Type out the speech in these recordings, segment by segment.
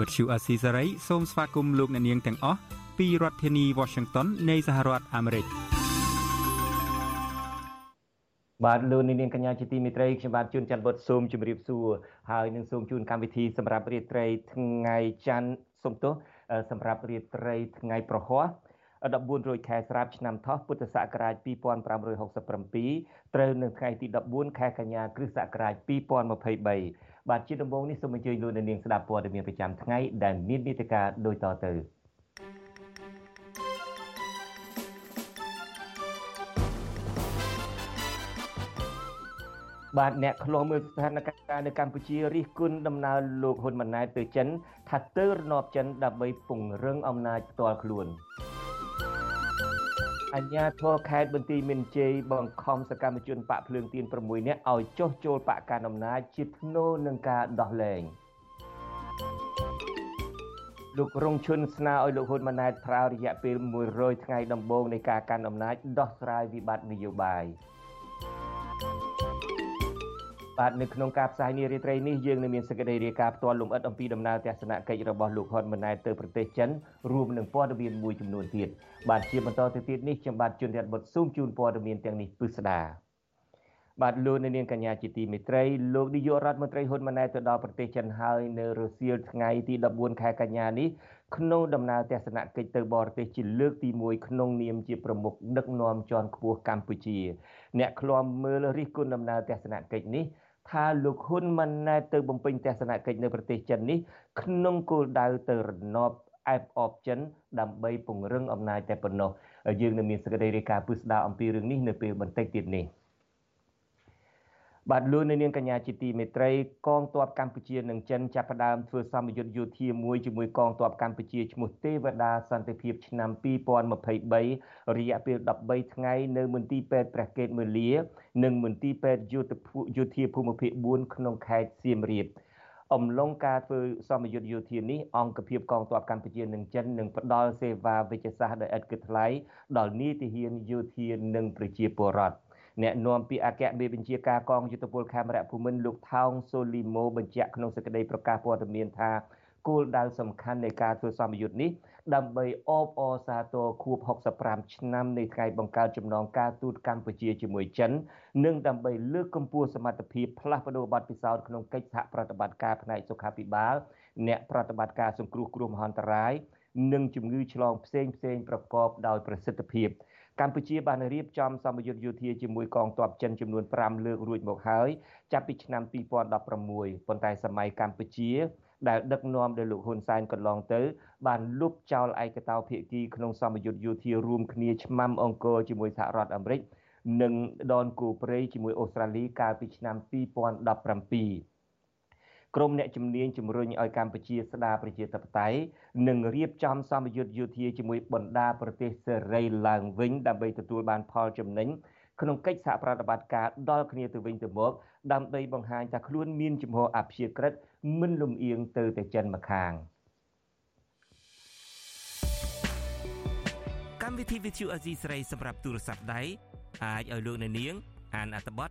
វិទ្យុអាស៊ីសេរីសូមស្វាគមន៍លោកអ្នកនាងទាំងអស់ពីរដ្ឋធានី Washington នៃសហរដ្ឋអាមេរិកបាទលោកនាងកញ្ញាជាទីមេត្រីខ្ញុំបាទជួនច័ន្ទបុតសូមជម្រាបសួរហើយនឹងសូមជូនកម្មវិធីសម្រាប់រាត្រីថ្ងៃច័ន្ទសូមទោសសម្រាប់រាត្រីថ្ងៃប្រហ័ស14រោចខែស្រាប់ឆ្នាំថោះពុទ្ធសករាជ2567ត្រូវនៅថ្ងៃទី14ខែកញ្ញាគ្រិស្តសករាជ2023 បាទជាដំបូងនេះសូមអញ្ជើញលោកនាងស្ដាប់ព័ត៌មានប្រចាំថ្ងៃដែលមាននីតិកាដូចតទៅបាទអ្នកឃ្លាំមើលស្ថានភាពនៅកម្ពុជារិះគន់ដំណើរលោកហ៊ុនម៉ាណែតទៅចិន ថាទៅរណបចិនដើម្បីពង្រឹងអំណាចផ្ទាល់ខ្លួន អញ្ញាធរខេត្តបន្ទាយមានជ័យបង្ខំសកម្មជនបកភ្លើងទៀន6នាក់ឲ្យចុះចូលបកកណ្ដាលអំណាចជាធ្នូនឹងការដោះលែងលោករងឈុនស្នើឲ្យលោកហ៊ុនម៉ាណែតប្រើរយៈពេល100ថ្ងៃដំបូងនៃការកាន់អំណាចដោះស្រាយវិបត្តិនយោបាយ បាទនៅក្នុងការផ្សាយនារីត្រីនេះយើងនឹងមានសេចក្តីរាយការណ៍ផ្ទាល់លម្អិតអំពីដំណើរទស្សនកិច្ចរបស់លោកហ៊ុនម៉ាណែតទៅប្រទេសចិនរួមនឹងព័ត៌មានមួយចំនួនទៀតបាទជាបន្តទៅទៀតនេះខ្ញុំបាទជួនរតបុតស៊ូមជូនព័ត៌មានទាំងនេះពិស្ដាបាទលោកនាងកញ្ញាជាទីមេត្រីលោកនាយករដ្ឋមន្ត្រីហ៊ុនម៉ាណែតទៅដល់ប្រទេសចិនហើយនៅរសៀលថ្ងៃទី14ខែកញ្ញានេះក្នុងដំណើរទស្សនកិច្ចទៅបរទេសជាលើកទី1ក្នុងនាមជាប្រមុខដឹកនាំជាន់ខ្ពស់កម្ពុជា អ្នកឃ្លាំមើលរិះគន់ដំណើរទស្សនកិច្ចនេះ ថាលោកហ៊ុនម៉ាណែតទៅបំពេញទស្សនកិច្ចនៅប្រទេសចិននេះក្នុងគោលដៅទៅរណបអែបអបចិនដើម្បីពង្រឹងអំណាចតែប៉ុណ្ណោះយើងនឹងមានសេចក្តីរាយការណ៍ពិស្ដារអំពីរឿងនេះនៅពេលបន្តិចទៀតនេះ បាទលោកនាងកញ្ញាជាទីមេត្រីកងទ័ពកម្ពុជានិងចិនចាប់ផ្ដើមធ្វើសម្ពយុទ្ធយោធាមួយជាមួយកងទ័ពកម្ពុជាឈ្មោះទេវតាសន្តិភាពឆ្នាំ2023រយៈពេល13ថ្ងៃនៅមន្ទីរពេទ្យព្រះកេតមឺលានិងមន្ទីរពេទ្យយោធាភូមិភាគ4ក្នុងខេត្តសៀមរាបអំឡុងការធ្វើសមយុទ្ធយោធានេះអង្គភាពកងទ័ពកម្ពុជានិងចិននឹងផ្ដល់សេវាវិជ្ជសាស្ត្រដោយឥតគិតថ្លៃដល់នីតិហានយោធានិងប្រជាពលរដ្ឋ អ្នកនាំពាក្យអគ្គមេបញ្ជាការកងយុទ្ធពលខេមរៈភូមិន្ទលោកថោងសូលីម៉ូបញ្ជាក់ក្នុងសេចក្តីប្រកាសព័ត៌មានថាគោលដៅសំខាន់នៃការធ្វើសមយុទ្ធនេះដើម្បីអបអរសាទរខួប65ឆ្នាំនៃថ្ងៃបង្កើតចំណងការទូតកម្ពុជាជាមួយចិននិងដើម្បីលើកកម្ពស់សមត្ថភាពផ្លាស់ប្តូរបទពិសោធន៍ក្នុងកិច្ចសហប្រតិបត្តិការផ្នែកសុខាភិបាលអ្នកប្រតិបត្តិការសង្គ្រោះគ្រោះមហន្តរាយនិងជំងឺឆ្លងផ្សេងផ្សេងប្រកបដោយប្រសិទ្ធភាព កម្ពុជាបានរៀបចំសម្ពយុទ្ធយោធាជាមួយកងទ័ពចិនចំនួន5លើករួចមកហើយចាប់ពីឆ្នាំ2016ប៉ុន្តែសម័យកម្ពុជាដែលដឹកនាំដោយលោកហ៊ុនសែនកន្លងទៅ បានលុបចោលឯកតោភាគីក្នុងសម្ពយុទ្ធយោធារួមគ្នាឆ្មាំអង្គរជាមួយសហរដ្ឋអាមេរិកនិងដនគូព្រៃជាមួយអូស្ត្រាលីកាលពីឆ្នាំ2017 ក្រមអ្នកជំនាញជំរុញឲ្យកម្ពុជាស្ដារប្រជាធិបតេយ្យនិងរៀបចំសម្ពយុទ្ធយោធាជាមួយបណ្ដាប្រទេសសេរីឡើងវិញដើម្បីទទួលបានផលចំណេញក្នុងកិច្ចសហប្រតិបត្តិការដល់គ្នាទៅវិញទៅមកដើម្បីបង្ហាញថាខ្លួនមានជំហរអព្យាក្រឹតមិនលំអៀងទៅតែចិនម្ខាងកម្មវិធី Vithu Azizi ស្រីសម្រាប់ទូរស័ព្ទដៃអាចឲ្យលោកអ្នកនាងអានអត្ថបទ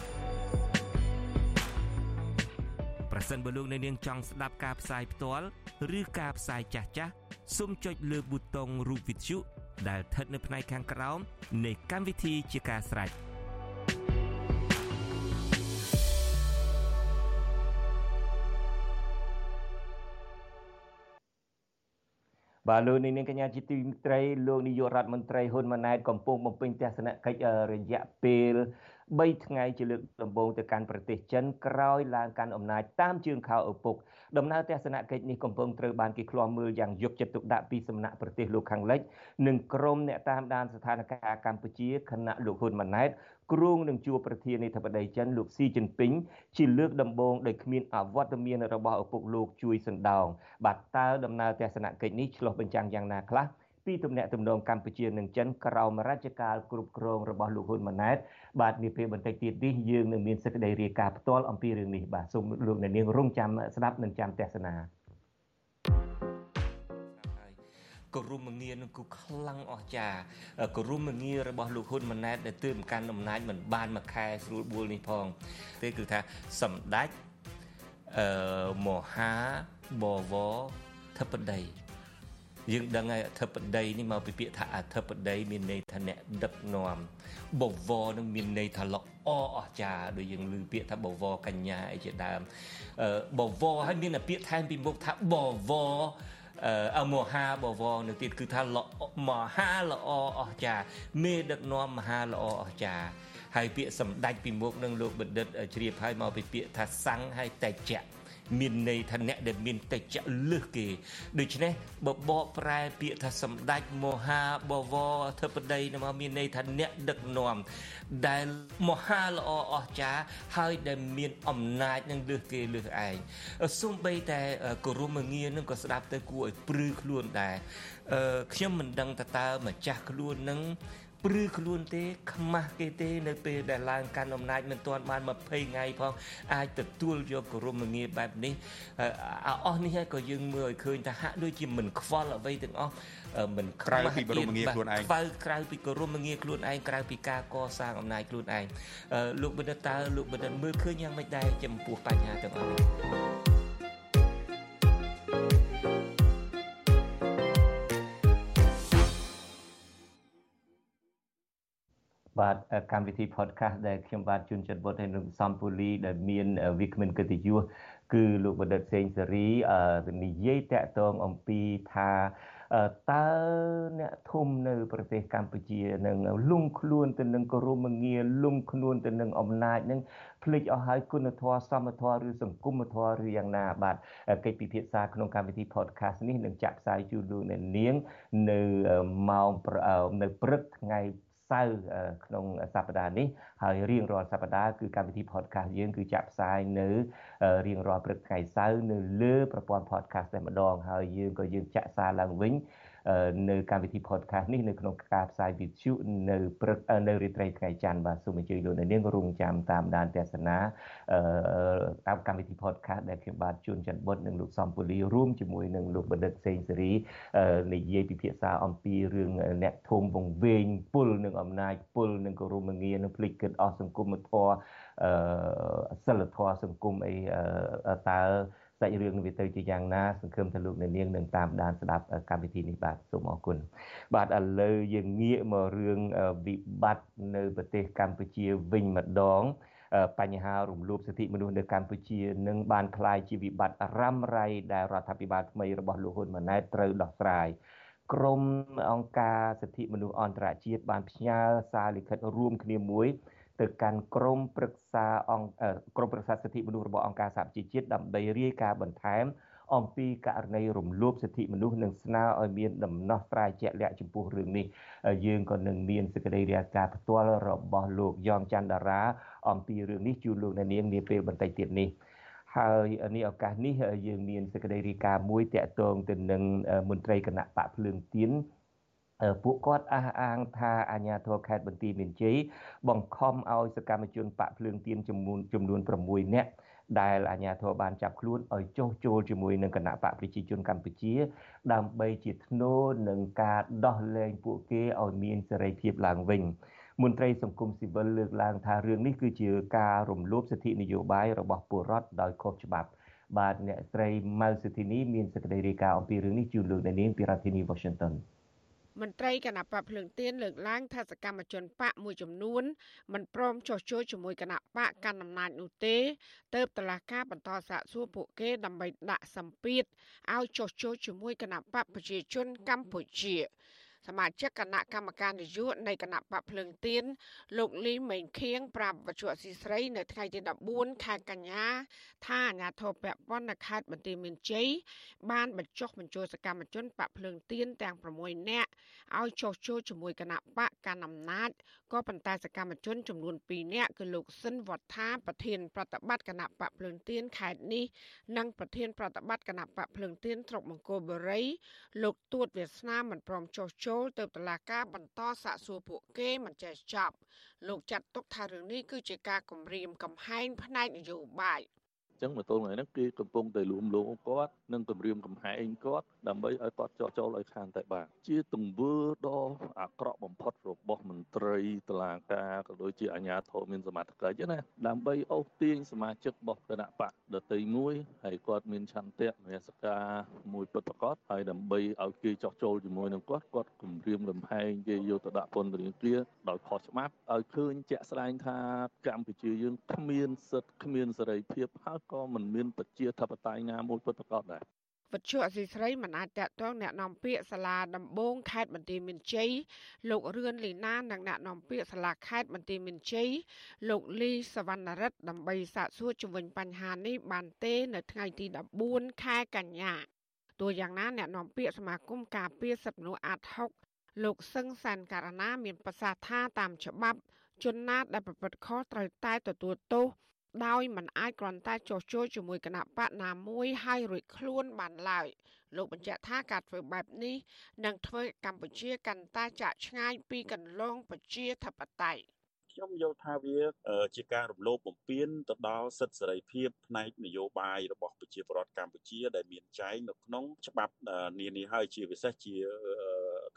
ប្រសិនបើលោកអ្នកនាងចង់ស្ដាប់ការផ្សាយផ្ទាល់ឬការផ្សាយចាស់ចាស់សូមចុចលើប៊ូតុងរូបវិទ្យុដែលស្ថិតនៅផ្នែកខាងក្រោមនៃកម្មវិធីជាការស្រេចបាទលោកនាងកញ្ញាជាទីមេត្រីលោកនាយករដ្ឋមន្ត្រីហ៊ុនម៉ាណែតកំពុងបំពេញទស្សនកិច្ចរយៈពេល 3ថ្ងៃជាលើកដំបូងទៅកាន់ប្រទេសចិនក្រោយឡើងកាន់អំណាចតាមជើងខោឪពុកដំណើរទស្សនកិច្ចនេះកំពុងត្រូវបានគេឃ្លាំមើលយ៉ាងយកចិត្តទុកដាក់ពីសំណាក់ប្រទេសលោកខាងលិចនិងក្រុមអ្នកតាមដានស្ថានភាពកម្ពុជាគណៈលោកហ៊ុនម៉ាណែតគ្រងនឹងជួបប្រធានាធិបតីចិនលោកស៊ីជីនពីងជាលើកដំបូងដោយគ្មានអវត្តមានរបស់ឪពុកលោកជួយសណ្ដោងបាទតើដំណើរទស្សនកិច្ចនេះឆ្លុះបញ្ចាំងយ៉ាងណាខ្លះ ពីទំនាក់ទំនងកម្ពុជានិងចិនក្រោមរជ្ជកាលគ្រប់គ្រងរបស់លោកហ៊ុនម៉ាណែតបាទនាពេលបន្តិចទៀតនេះយើងនឹងមានសេចក្តីរាយការណ៍ផ្ទាល់អំពីរឿងនេះបាទសូមលោកអ្នកនាងរងចាំស្ដាប់និងចាំទស្សនាក៏រួមមងារនឹងគូខ្លាំងអស្ចារ្យក៏រួមមងាររបស់លោកហ៊ុនម៉ាណែតដែលទើបកាន់អំណាចមិនបានមួយខែស្រួលបួលនេះផងទេគឺថាសម្ដេចអឺមហាបវរធិបតី យើងដឹងហើយអធិបតីនេះមកពីពាក្យថាអធិបតីមានន័យថាអ្នកដឹកនាំបវរនឹងមានន័យថាល្អអស្ចារ្យដូចយើងឮពាក្យថាបវរកញ្ញាអីជាដើមបវរហើយមានពាក្យថែមពីមុខថាបវរអឺមហាបវរនៅទៀតគឺថាមហាល្អអស្ចារ្យមេដឹកនាំមហាល្អអស្ចារ្យហើយពាក្យសម្ដេចពីមុខនឹងលោកបណ្ឌិតជ្រាបហើយមកពីពាក្យថាសង្ឃហើយតេជៈ មានន័យថាអ្នកដែលមានតិចលឹះគេដូច្នេះបបកប្រែពាក្យថាសម្ដេចមហាបវរអធិបតីមកមានន័យថាអ្នកដឹកនាំដែលមហាល្អអស្ចារ្យហើយដែលមានអំណាចនឹងលឹះគេលឹះឯងសូម្បីតែគោរមងារនឹងក៏ស្ដាប់ទៅគួរឲ្យព្រឺខ្លួនដែរខ្ញុំមិនដឹងតើម្ចាស់ខ្លួននឹង ព្រឺខ្លួនទេខ្មាស់គេទេនៅពេលដែលឡើងកាន់អំណាចមិនទាន់បាន20ថ្ងៃផងអាចទទួលយកគោរមងារបែបនេះអស់នេះហើយក៏យើងមើលឲ្យឃើញថាហាក់ដូចជាមិនខ្វល់អ្វីទាំងអស់មិនក្រៅពីគោរមងារខ្លួនឯងបើក្រៅពីគោរមងារខ្លួនឯងក្រៅពីការកសាងអំណាចខ្លួនឯងលោកបណ្ឌិតតើលោកបណ្ឌិតមើលឃើញយ៉ាងម៉េចដែរចំពោះបញ្ហាទាំងអស់នេះ បាទកម្មវិធី podcast ដែលខ្ញុំបាទជួនចិត្តវត្តហើយនឹងសំពូលីដែលមានវាគ្មិនកិត្តិយសគឺលោកបណ្ឌិតសេងសេរីនិយាយតាក់ទងអំពីថាតើអ្នកធំនៅប្រទេសកម្ពុជានឹងលងខ្លួនទៅនឹងគោរមងារលងខ្លួនទៅនឹងអំណាចនឹងភ្លេចអស់ហើយគុណធម៌សមធម៌ឬសង្គមធម៌ឬយ៉ាងណាបាទកិច្ចពិភាក្សាក្នុងកម្មវិធី podcast នេះនឹងចាក់ផ្សាយជូនលោកអ្នកនាងនៅម៉ោងនៅព្រឹកថ្ងៃ សៅរ៍ក្នុងសប្តាហ៍នេះហើយរៀងរាល់សប្តាហ៍គឺកម្មវិធី podcast យើងគឺចាក់ផ្សាយនៅរៀងរាល់ព្រឹកថ្ងៃសៅរ៍នៅលើប្រព័ន្ធ podcast តែម្ដងហើយយើងក៏យើងចាក់សារឡើងវិញ នៅកម្មវិធី podcast នេះនៅក្នុងការផ្សាយវិទ្យុនៅព្រឹកនៅរាត្រីថ្ងៃច័ន្ទបាទសូមអញ្ជើញលោកអ្នកនាងរងចាំតាមដានទស្សនាតាមកម្មវិធី podcast ដែលខ្ញុំបាទជួនច័ន្ទបុតនិងលោកសំពូលីរួមជាមួយនឹងលោកបណ្ឌិតសេងសេរីនិយាយពិភាក្សាអំពីរឿងអ្នកធំវង្វេងពុលនឹងអំណាចពុលនឹងគោរមងារនឹងភ្លេចគិតអស់សង្គមធម៌អឺសិលធម៌សង្គមអីតើ សាច់រឿងវាទៅជាយ៉ាងណាសង្ឃឹមថាលោកអ្នកនាងនឹងតាមដានស្ដាប់កម្មវិធីនេះបាទសូមអរគុណបាទឥឡូវយើងងាកមករឿងវិបត្តិនៅប្រទេសកម្ពុជាវិញម្ដងបញ្ហារំលោភសិទ្ធិមនុស្សនៅកម្ពុជានឹងបានคล้ายជាវិបត្តិរ៉ាំរ៉ៃដែលរដ្ឋាភិបាលថ្មីរបស់លោកហ៊ុនម៉ាណែតត្រូវដោះស្រាយក្រមអង្គការសិទ្ធិមនុស្សអន្តរជាតិបានផ្ញើសារលិខិតរួមគ្នាមួយ ទៅកាន់ក្រមប្រឹក្សាអង្គក្រមប្រឹក្សាសិទ្ធិមនុស្សរបស់អង្គការសហប្រជាជាតិដើម្បីរាយការណ៍បន្ថែមអំពីករណីរំលោភសិទ្ធិមនុស្សនិងស្នើឲ្យមានដំណោះស្រាយជាក់លាក់ចំពោះរឿងនេះយើងក៏នឹងមានសេចក្តីរាយការណ៍ផ្ទាល់របស់លោកយ៉ងច័ន្ទតារាអំពីរឿងនេះជូនលោកអ្នកនាងនាពេលបន្តិចទៀតនេះហើយនេះឱកាសនេះយើងមានសេចក្តីរាយការណ៍មួយតាក់ទងទៅនឹងមន្ត្រីគណៈបកភ្លើងទៀន ពួកគាត់អះអាងថាអាជ្ញាធរខេត្តបន្ទាយមានជ័យបង្ខំឲ្យសកម្មជនបកភ្លើងទៀនចំនួនចំនួន6នាក់ដែលអាជ្ញាធរបានចាប់ខ្លួនឲ្យចុះចូលជាមួយនឹងគណៈបកប្រជាជនកម្ពុជា ដើម្បីជាធ្នូនឹងការដោះលែងពួកគេឲ្យមានសេរីភាពឡើងវិញមន្ត្រីសង្គមស៊ីវិលលើកឡើងថារឿងនេះគឺជាការរំលោភសិទ្ធិនយោបាយរបស់ពលរដ្ឋដោយខុសច្បាប់បាទអ្នកស្រីម៉ៅសិទ្ធិនីមានសេចក្តីរាយការណ៍អំពីរឿងនេះជូនលោកអ្នកនាងពីរដ្ឋធានី Washington មន្ត្រីគណៈបកភ្លើងទៀនលើកឡើងថាសកម្មជនបកមួយចំនួនមិនព្រមចុះចូលជាមួយគណៈបកកាន់អំណាចនោះទេទៅតឡាការបន្តសាកសួរពួកគេដើម្បីដាក់សម្ពាធឲ្យចុះចូលជាមួយគណៈបកប្រជាជនកម្ពុជា សមាជិកគណៈកម្មការនយោបាយនៃគណៈបកភ្លើងទៀនលោកលីមេងខៀងប្រាប់វិទ្យុអស៊ីស្រី នៅថ្ងៃទី14ខែកញ្ញា ថាអាញាធរពពន់នៅខេត្តបន្ទាយមានជ័យបានបញ្ចុះបញ្ចូលសកម្មជនបកភ្លើងទៀនទាំង6នាក់ឲ្យចុះចូលជាមួយគណៈបកកណ្ដាលអំណាចក៏ប៉ុន្តែសកម្មជនចំនួន2នាក់គឺលោកស៊ិនវត្ថាប្រធានប្រតិបត្តិគណៈបកភ្លើងទៀនខេត្តនេះនិងប្រធានប្រតិបត្តិគណៈបកភ្លើងទៀនស្រុកមង្គលបុរីលោកទួតវាសនាមិនព្រមចុះចូលទៅតុលាការបន្តសាកសួរពួកគេមិនចេះចប់លោកចាត់ទុកថារឿងនេះគឺជាការគំរាមកំហែងផ្នែកនយោបាយ។ចឹងមកទល់ថ្ងៃហ្នឹងគេកំពុងតែលួមលោមគាត់និងគម្រាមកំហែងគាត់ដើម្បីឲ្យគាត់ចោះចូលឲ្យខានតែបានជាទង្វើដ៏អាក្រក់បំផុតរបស់មន្ត្រីតុលាការក៏ដូចជាអាជ្ញាធរមានសមត្ថកិច្ចណាដើម្បីអូសទាញសមាជិករបស់គណៈបកដតីមួយហើយគាត់មានឆន្ទៈមេសការមួយពិតប្រាកដហើយដើម្បីឲ្យគេចោះចូលជាមួយនឹងគាត់គាត់គម្រាមកំហែងគេយកទៅដាក់ពន្ធនាគារដោយខុសច្បាប់ឲ្យឃើញជាក់ស្ដែងថាកម្ពុជាយើងគ្មានសិទ្ធិគ្មានសេរីភាពហើយក៏មិនមានប្រជាធិបតេយ្យណាមួយពិតប្រាកដដែរ វិទ្យុអសីស្រីមិនអាចតាក់ទងអ្នកនាំពាក្យសាលាដំបងខេត្តបន្ទាយមានជ័យលោករឿនលីណានិងអ្នកនាំពាក្យសាលាខេត្តបន្ទាយមានជ័យលោកលីសវណ្ណរិទ្ធដើម្បីសាកសួរជំវិញបញ្ហានេះបានទេនៅថ្ងៃទី14ខែកញ្ញាតួយ៉ាងណាអ្នកនាំពាក្យសមាគមការពារសិទ្ធិមនុស្សអាត6លោកសឹងសានការណាមានប្រសាសន៍ថាតាមច្បាប់ជនណាដែលប្រព្រឹត្តខុសត្រូវតែទទួលទោស ដោយមិនអាចគ្រាន់តែចោះចូលជាមួយគណៈបកណាមួយហើយរួចខ្លួនបានឡើយលោកបញ្ជាក់ថាការធ្វើបែបនេះនឹងធ្វើកម្ពុជាកាន់តែចាក់ឆ្ងាយពីកន្លងប្រជាធិបតេយ្យខ្ញុំយល់ថាវាជាការរំលោភបំពានទៅដល់សិទ្ធិសេរីភាពផ្នែកនយោបាយរបស់ប្រជាពលរដ្ឋកម្ពុជា ដែលមានចែងនៅក្នុងច្បាប់នានាហើយជាពិសេសជា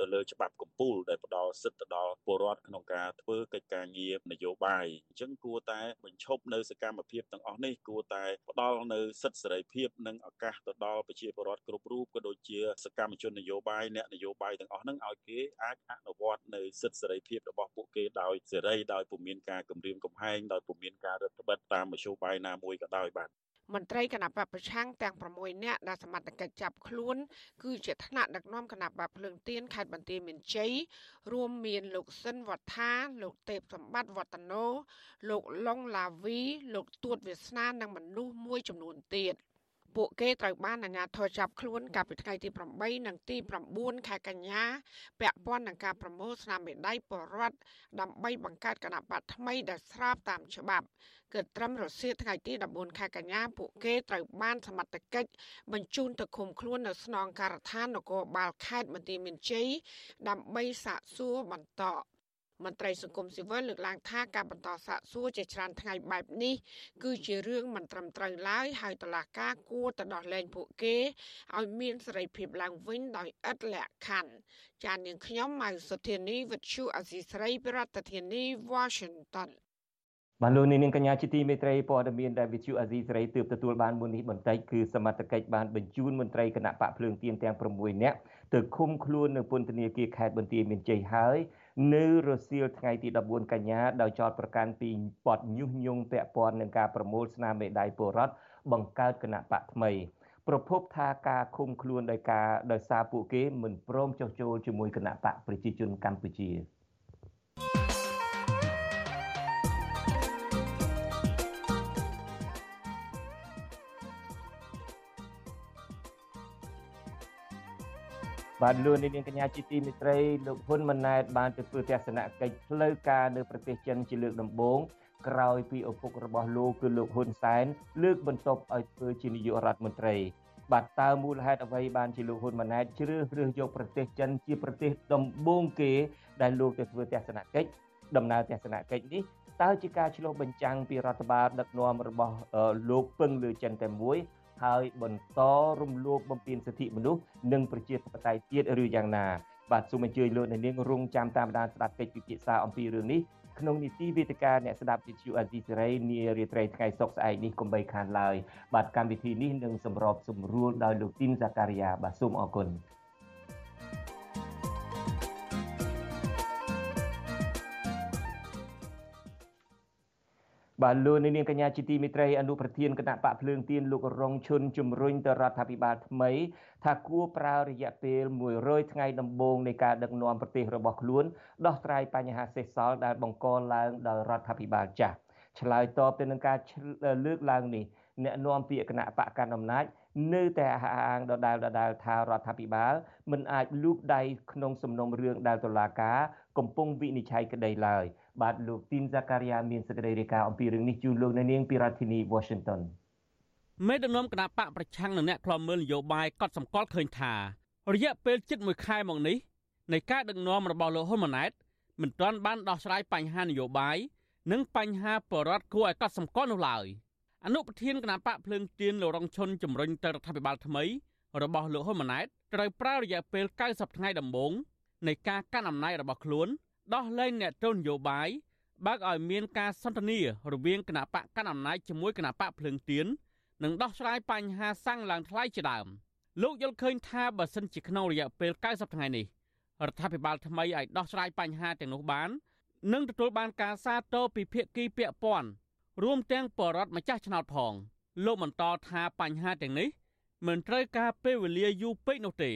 ទៅលើច្បាប់កម្ពុជាដែលផ្ដល់សិទ្ធិទៅដល់ពលរដ្ឋក្នុងការធ្វើកិច្ចការងារនយោបាយអញ្ចឹងគួរតែបញ្ឈប់នៅសកម្មភាពទាំងអស់នេះគួរតែផ្ដល់នៅសិទ្ធិសេរីភាពនិងឱកាសទៅដល់ប្រជាពលរដ្ឋគ្រប់រូបក៏ដូចជាសកម្មជននយោបាយអ្នកនយោបាយទាំងអស់ហ្នឹងឲ្យគេអាចអនុវត្តនៅសិទ្ធិសេរីភាពរបស់ពួកគេដោយសេរីដោយពុំមានការគំរាមកំហែងដោយពុំមានការរឹតបន្តឹងតាមមធ្យោបាយណាមួយក៏ដោយបាទ មន្ត្រីគណៈបពប្រឆាំងទាំង6នាក់ដែលសមត្ថកិច្ចចាប់ខ្លួន គឺជាថ្នាក់ដឹកនាំគណៈបពភ្លើងទៀនខេត្តបន្ទាយមានជ័យរួមមានលោកស៊ិនវត្ថាលោកទេពសម្បត្តិវឌ្ឍនោលោកឡុងឡាវី លោកទួតវាសនានិងមនុស្សមួយចំនួនទៀត។ពួកគេត្រូវបានអាជ្ញាធរចាប់ខ្លួនកាលពីថ្ងៃទី8និងទី9ខែកញ្ញាពាក់ព័ន្ធនឹងការប្រមូលស្នាមមេដៃពលរដ្ឋដើម្បីបង្កើតគណៈបកថ្មីដែលស្របតាមច្បាប់ គឺត្រឹមរសៀលថ្ងៃទី14ខែកញ្ញាពួកគេត្រូវបានសមត្ថកិច្ចបញ្ជូនទៅឃុំខ្លួននៅស្នងការដ្ឋាននគរបាលខេត្តបន្ទាយមានជ័យដើម្បីសាកសួរបន្តមន្ត្រីសង្គមស៊ីវិលលើកឡើងថាការបន្តសាកសួរជាច្រើនថ្ងៃបែបនេះគឺជារឿងមិនត្រឹមត្រូវឡើយហើយតុលាការគួរទៅដោះលែងពួកគេឲ្យមានសេរីភាពឡើងវិញដោយឥតលក្ខខណ្ឌចាននាងខ្ញុំម៉ៅសុធានីវិទ្យុអសីស្រីប្រធានាធិបតី Washington បានលោកនាងកញ្ញាជាទីមេត្រីព័ត៌មានដែលវិទ្យុអាស៊ីសេរីទើបទទួលបានមុននេះបន្តិចគឺសមត្ថកិច្ចបានបញ្ជូនមន្ត្រីគណៈបកភ្លើងទៀនទាំង6នាក់ទៅឃុំខ្លួននៅពន្ធនាគារខេត្តបន្ទាយមានជ័យហើយនៅរសៀលថ្ងៃទី14កញ្ញាដោយចោទប្រកាន់ពីបទញុះញង់ពាក់ព័ន្ធនឹងការប្រមូលស្នាមមេដៃពលរដ្ឋបង្កើតគណៈបកថ្មីប្រពន្ធថាការឃុំខ្លួនដោយការដោយសារពួកគេមិនព្រមចុះចូលជាមួយគណៈបកប្រជាជនកម្ពុជា បាទលោកនាងកញ្ញាជាទីមេត្រីលោកហ៊ុនម៉ាណែតបានទៅធ្វើទស្សនកិច្ចផ្លូវការនៅប្រទេសចិនជាលើកដំបូងក្រោយពីឪពុករបស់លោកគឺលោកហ៊ុនសែនលើកបន្ទប់ឲ្យធ្វើជានាយករដ្ឋមន្ត្រីបាទតើមូលហេតុអ្វីបានជាលោកហ៊ុនម៉ាណែតជ្រើសរើសយកប្រទេសចិនជាប្រទេសដំបូងគេដែលលោកទៅធ្វើទស្សនកិច្ចដំណើរទស្សនកិច្ចនេះតើជាការឆ្លុះបញ្ចាំងពីរដ្ឋបាលដឹកនាំរបស់លោកពឹងលើចិនតែមួយ ហើយបន្តរំលោភបំពានសិទ្ធិមនុស្សនិងប្រជាធិបតេយ្យទៀតឬយ៉ាងណាបាទសូមអញ្ជើញលោកអ្នកនាងរងចាំតាមដានស្ដាប់កិច្ចពិភាក្សាអំពីរឿងនេះក្នុងនីតិវេទិកាអ្នកស្ដាប់វិទ្យុអាស៊ីសេរីនារាត្រីថ្ងៃសុក្រស្អែកនេះកុំបីខានឡើយបាទកម្មវិធីនេះនឹងសម្របសម្រួលដោយលោកទីនសាការីយ៉ាបាទសូមអរគុណ បបាទលោកនាងកញ្ញាជាទីមេត្រីអនុប្រធានគណៈបកភ្លើងទៀនលោករងឈុនជំរុញទៅរដ្ឋាភិបាលថ្មី ថាគួរប្រើរយៈពេល100ថ្ងៃដំបូងនៃការដឹកនាំប្រទេសរបស់ខ្លួនដោះស្រាយបញ្ហាសេសសល់ដែលបង្កឡើងដោយរដ្ឋាភិបាលចាស់ឆ្លើយតបទៅនឹងការលើកឡើងនេះអ្នកនាំពាក្យគណៈបកកណ្ដាលអំណាចនៅតែអះអាងដដែលដដែលថារដ្ឋាភិបាលមិនអាចលូកដៃក្នុងសំណុំរឿងដែលតុលាការ កំពុងវិនិច្ឆ័យក្តីឡើយបាទលោកទីនហ្សាការីយ៉ាមានសេចក្តីរាយការណ៍អំពីរឿងនេះជូនលោកនៅនាងពីរដ្ឋធានី Washington មេដឹកនាំគណៈបកប្រឆាំងនឹងអ្នកខ្លាំមើលនយោបាយកត់សម្គាល់ឃើញថារយៈពេលជិត1ខែមកនេះនៃការដឹកនាំរបស់លោកហ៊ុនម៉ាណែតមិនទាន់បានដោះស្រាយបញ្ហានយោបាយនិងបញ្ហាបរដ្ឋគួរឲ្យកត់សម្គាល់នោះឡើយអនុប្រធានគណៈបកភ្លើងទៀនលោករងឈុនជំរុញទៅរដ្ឋាភិបាលថ្មីរបស់លោកហ៊ុនម៉ាណែតត្រូវប្រើរយៈពេល90ថ្ងៃដំបូង នៃការកាន់អំណាចរបស់ខ្លួនដោះលែងអ្នកទោសនយោបាយបើកឲ្យមានការសន្ទនារវាងគណៈបកកាន់អំណាចជាមួយគណៈបកភ្លើងទៀននិងដោះស្រាយបញ្ហាសាំងឡើងថ្លៃជាដើមលោកយល់ឃើញថាបើសិនជាក្នុងរយៈពេល90ថ្ងៃនេះរដ្ឋាភិបាលថ្មីឲ្យដោះស្រាយបញ្ហាទាំងនោះបាននឹងទទួលបានការសាទរពីភាគីពាក់ព័ន្ធរួមទាំងបរដ្ឋម្ចាស់ឆ្នោតផង លោកបន្តថាបញ្ហាទាំងនេះមិនត្រូវការពេលវេលាយូរពេកនោះទេ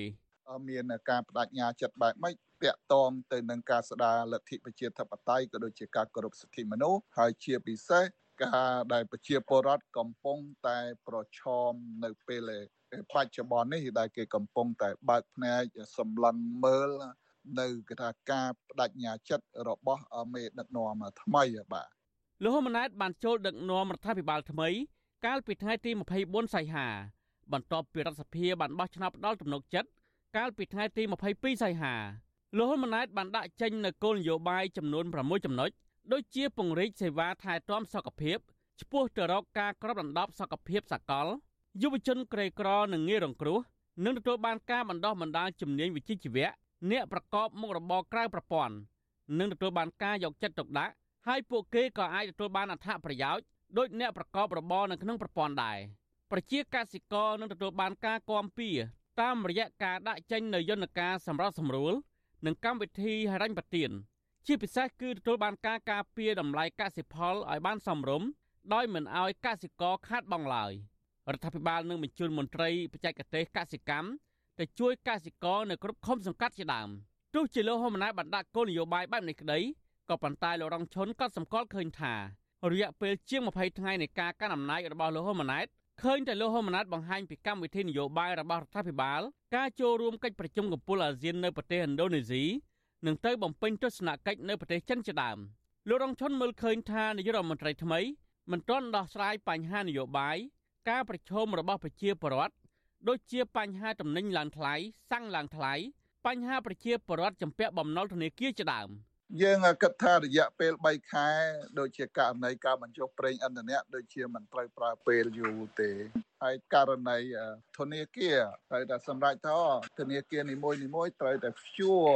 មានការបដិញ្ញាចិត្តបែបម៉េចតាក់ទងទៅនឹងការស្ដារលទ្ធិប្រជាធិបតេយ្យក៏ដូចជាការគោរពសិទ្ធិមនុស្សហើយជាពិសេសការដែលប្រជាពលរដ្ឋកំពុងតែប្រឈមនៅពេលបច្ចុប្បន្ននេះដែលគេកំពុងតែបើកភ្នែកសម្លឹងមើលនៅគេថាការបដិញ្ញាចិត្តរបស់មេដឹកនាំថ្មីបាទលោកហ៊ុនម៉ាណែតបានចូលដឹកនាំរដ្ឋាភិបាលថ្មី កាលពីថ្ងៃទី24សីហាបន្ទាប់ពីរដ្ឋសភាបានបោះឆ្នោតផ្ដាល់ទំនុកចិត្ត កាលពីថ្ងៃទី22សីហាលោកហ៊ុនម៉ាណែតបានដាក់ចេញនូវគោលនយោបាយចំនួន6ចំណុចដូចជាពង្រីកសេវាថែទាំសុខភាពឆ្ពោះទៅរកការក្របដណ្ដប់សុខភាពសកលយុវជនក្រីក្រនិងងាយរងគ្រោះនឹងទទួលបានការបណ្ដុះបណ្ដាលជំនាញវិជ្ជាជីវៈអ្នកប្រកបមុខរបរក្រៅប្រព័ន្ធនឹងទទួលបានការយកចិត្តទុកដាក់ហើយពួកគេក៏អាចទទួលបានអត្ថប្រយោជន៍ដោយអ្នកប្រកបរបរនៅក្នុងប្រព័ន្ធដែរប្រជាកសិករនឹងទទួលបានការគាំពៀ តាមរយៈការដាក់ចេញនូវយន្តការសម្រាប់សម្រួល និងកម្មវិធីហិរញ្ញប្បទានជាពិសេសគឺទទួលបានការការពារតម្លៃកសិផលឲ្យបានសមរម្យដោយមិនឲ្យកសិករខាតបង់ឡើយរដ្ឋាភិបាលនឹងបញ្ជូនមន្ត្រីបច្ចេកទេសកសិកម្មទៅជួយកសិករនៅគ្រប់ឃុំសង្កាត់ជាដើមទោះជាលោកហ៊ុនម៉ាណែតបានដាក់គោលនយោបាយបែបនេះក្តីក៏ប៉ុន្តែលោករងឈុនក៏សម្គាល់ឃើញថារយៈពេលជាង20ថ្ងៃនៃការកាន់អំណាចរបស់លោកហ៊ុនម៉ាណែត ឃើញតែលោកហ៊ុនម៉ាណែតបង្ហាញពីកម្មវិធីនយោបាយរបស់រដ្ឋាភិបាល ការចូលរួមកិច្ចប្រជុំកំពូលអាស៊ាននៅប្រទេសឥណ្ឌូនេស៊ីនិងទៅបំពេញទស្សនកិច្ចនៅប្រទេសចិនជាដើមលោករងឈុនមើលឃើញថានាយករដ្ឋមន្ត្រីថ្មីមិនទាន់ដោះស្រាយបញ្ហានយោបាយការប្រឈមរបស់ប្រជាពលរដ្ឋដូចជាបញ្ហាតំណែងឡើងថ្លៃសាំងឡើងថ្លៃបញ្ហាប្រជាពលរដ្ឋចំពាក់បំណុលធនាគារជាដើម។ យើងគិតថារយៈពេល3ខែដូចជាករណីការបញ្ចុះប្រេងឥន្ធនៈដូចជាមិនត្រូវប្រើពេលយូរទេហើយករណីធនាគារត្រូវតែសម្រេចថាធនាគារនីមួយនីមួយត្រូវតែព្យួរ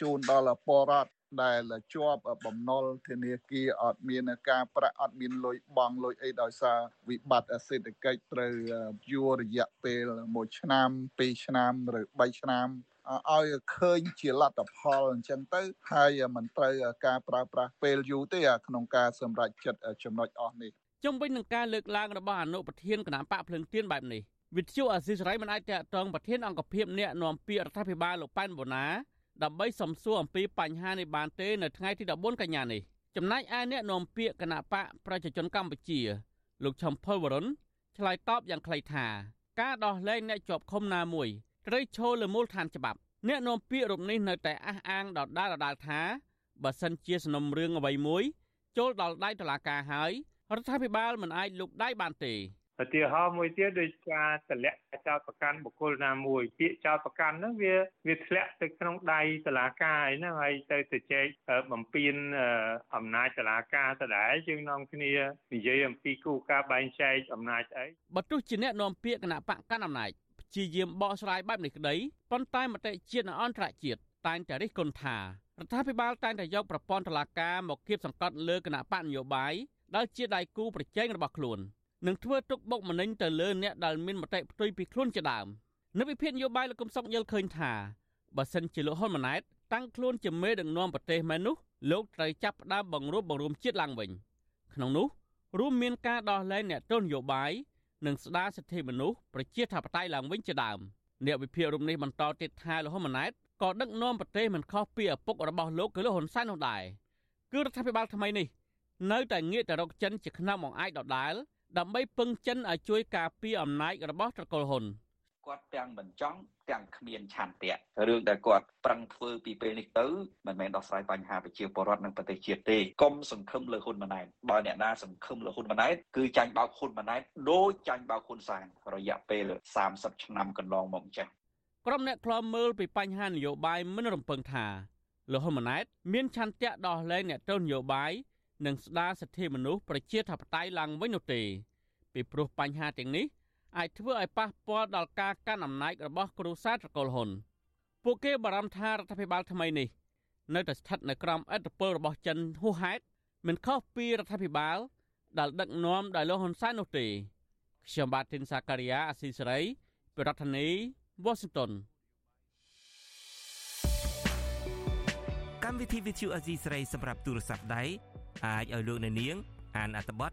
ជូនដល់ពលរដ្ឋដែលជាប់បំណុលធនាគារអត់មានការប្រាក់អត់មានលុយបង់លុយអីដោយសារវិបត្តិសេដ្ឋកិច្ចត្រូវយួររយៈពេល1ឆ្នាំ2ឆ្នាំឬ3ឆ្នាំ ឲ្យឃើញជាលទ្ធផលអញ្ចឹងទៅហើយមិនត្រូវការប្រើប្រាស់ពេលយូរទេក្នុងការសម្រេចចិត្តចំណុចអស់នេះជុំវិញនឹងការលើកឡើងរបស់អនុប្រធានគណៈបកភ្លឹងទៀនបែបនេះវិទ្យុអាស៊ីសេរីមិនអាចតកតងប្រធានអង្គភិបអ្នកនាំពាក្យរដ្ឋាភិបាលលោកប៉ែនបូណាដើម្បីសំសួរអំពីបញ្ហានេះបានទេនៅថ្ងៃទី14កញ្ញានេះចំណែកឯអ្នកនាំពាក្យគណៈបកប្រជាជនកម្ពុជា លោកឈឹមផុលវរុនឆ្លើយតបយ៉ាងខ្លីថា ការដោះលែងអ្នកជាប់ឃុំណាមួយ ត្រូវឈលលើមូលដ្ឋានច្បាប់អ្នកនាំពាក្យរូបនេះនៅតែអះអាងដដែលដដែលថាបើសិនជាសំណុំរឿងអ្វីមួយ ចូលដល់ដៃតុលាការហើយរដ្ឋាភិបាលមិនអាចលុបដៃបានទេឧទាហរណ៍មួយទៀតដូចការតម្លាក់ចោតប្រកាន់បុគ្គលណាមួយពាក្យចោតប្រកាន់ហ្នឹងវាវាធ្លាក់ទៅក្នុងដៃតុលាការអីហ្នឹងហើយទៅទៅចែកបំពេញអំណាចតុលាការទៅដែរយើងនាំគ្នានិយាយអំពីគូការបែងចែកអំណាចអីបើទោះជាអ្នកនាំពាក្យគណៈបកកាន់អំណាច ព្យាយាមបកស្រាយបែបនេះក្តីប៉ុន្តែមតិជាតិនិងអន្តរជាតិតែងតែរិះគន់ថារដ្ឋាភិបាលតែងតែយកប្រព័ន្ធតុលាការមកគៀបសង្កត់លើគណៈបកនយោបាយដែលជាដៃគូប្រជែងរបស់ខ្លួននិងធ្វើទុកបុកម្នេញទៅលើអ្នកដែលមានមតិផ្ទុយពីខ្លួនជាដើមនៅវិភាគនយោបាយលោកកឹមសុខយល់ឃើញថាបើសិនជាលោកហ៊ុនម៉ាណែតតាំងខ្លួនជាមេដឹកនាំប្រទេសមែននោះលោកត្រូវចាប់ផ្ដើមបង្រួបបង្រួមជាតិឡើងវិញក្នុងនោះរួមមានការដោះលែងអ្នកទោសនយោបាយ និងស្ដារសិទ្ធិមនុស្សប្រជាធិបតេយ្យឡើងវិញជាដើមអ្នកវិភាគរូបនេះបន្តទៀតថាលហ៊ុនម៉ាណែតក៏ដឹកនាំប្រទេសមិនខុសពីឪពុករបស់លោកគឺលោកហ៊ុនសែននោះដែរគឺរដ្ឋាភិបាលថ្មីនេះនៅតែងាកទៅរកចិនជាខ្នងបង្អែកដដែលដើម្បីពឹងចិនឲ្យជួយការពារអំណាចរបស់ត្រកូលហ៊ុន គាត់ទាំងមិនចង់ទាំងគ្មានឆន្ទៈរឿងដែលគាត់ប្រឹងធ្វើពីពេលនេះទៅមិនមែនដោះស្រាយបញ្ហាប្រជាពលរដ្ឋនិងប្រទេសជាតិទេកុំសង្ឃឹមលើហ៊ុនម៉ាណែតបើអ្នកណាសង្ឃឹមលើហ៊ុនម៉ាណែតគឺចាញ់បោកហ៊ុនម៉ាណែតដូចចាញ់បោកហ៊ុនសែនរយៈពេល30ឆ្នាំកន្លងមកចាស់ក្រុមអ្នកខ្លាំមើលពីបញ្ហានយោបាយមិនរំពឹងថាលោកហ៊ុនម៉ាណែតមានឆន្ទៈដោះលែងអ្នកទោសនយោបាយនិងស្ដារសិទ្ធិមនុស្សប្រជាធិបតេយ្យឡើងវិញនោះទេពីព្រោះបញ្ហាទាំងនេះ អាចធ្វើឲ្យប៉ះពាល់ដល់ការកាន់អំណាចរបស់គ្រួសារត្រកូលហ៊ុនពួកគេបារម្ភថារដ្ឋាភិបាលថ្មីនេះនៅតែស្ថិតនៅក្រោមឥទ្ធិពលរបស់ចិនហួសហេតុមិនខុសពីរដ្ឋាភិបាល ដែលដឹកនាំដោយលោកហ៊ុនសែននោះទេខ្ញុំបាទទីនសាការីយ៉ាអស៊ីសេរីប្រធានាធិបតី Washington កម្មវិធីវិទ្យុអេស៊ីស្រីសម្រាប់ទូរស័ព្ទដៃអាចឲ្យលោកអ្នកនាង អានអត្ថបទ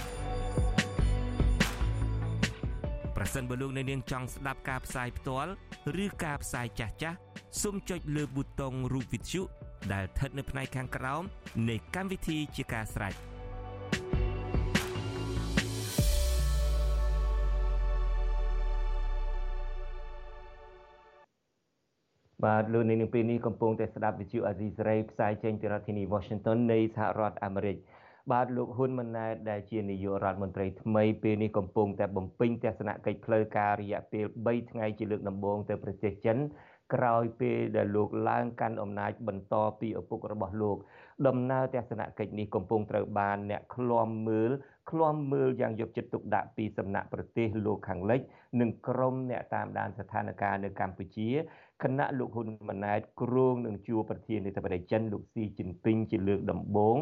ប្រសិនបើលោកអ្នកនាងចង់ស្ដាប់ការផ្សាយផ្ទាល់ឬការផ្សាយចាស់ចាស់សូមចុចលើប៊ូតុងរូបវិទ្យុដែលស្ថិតនៅផ្នែកខាងក្រោមនៃកម្មវិធីជាការស្ដាយបាទលោកនាងពេលនេះកំពុងតែស្ដាប់វិទ្យុអាស៊ីសេរីផ្សាយចេញពីរដ្ឋធានី Washington នៃសហរដ្ឋអាមេរិក បាទលោកហ៊ុនម៉ាណែតដែលជានាយករដ្ឋមន្ត្រីថ្មីពេលនេះកំពុងតែបំពេញទស្សនកិច្ចផ្លូវការរយៈពេល3ថ្ងៃជាលើកដំបូងទៅប្រទេសចិនក្រោយពេលដែលលោកឡើងកាន់អំណាចបន្តពីឪពុករបស់លោក ដំណើរទស្សនកិច្ចនេះកំពុងត្រូវបានអ្នកឃ្លាំមើលឃ្លាំមើលយ៉ាងយកចិត្តទុកដាក់ពីសំណាក់ប្រទេសលោកខាងលិច និងក្រុមអ្នកតាមដានស្ថានភាពនៅកម្ពុជា គណៈលោកហ៊ុនម៉ាណែតគ្រងនឹងជួបប្រធានាធិបតីចិនលោកស៊ីជីនពីងជាលើកដំបូង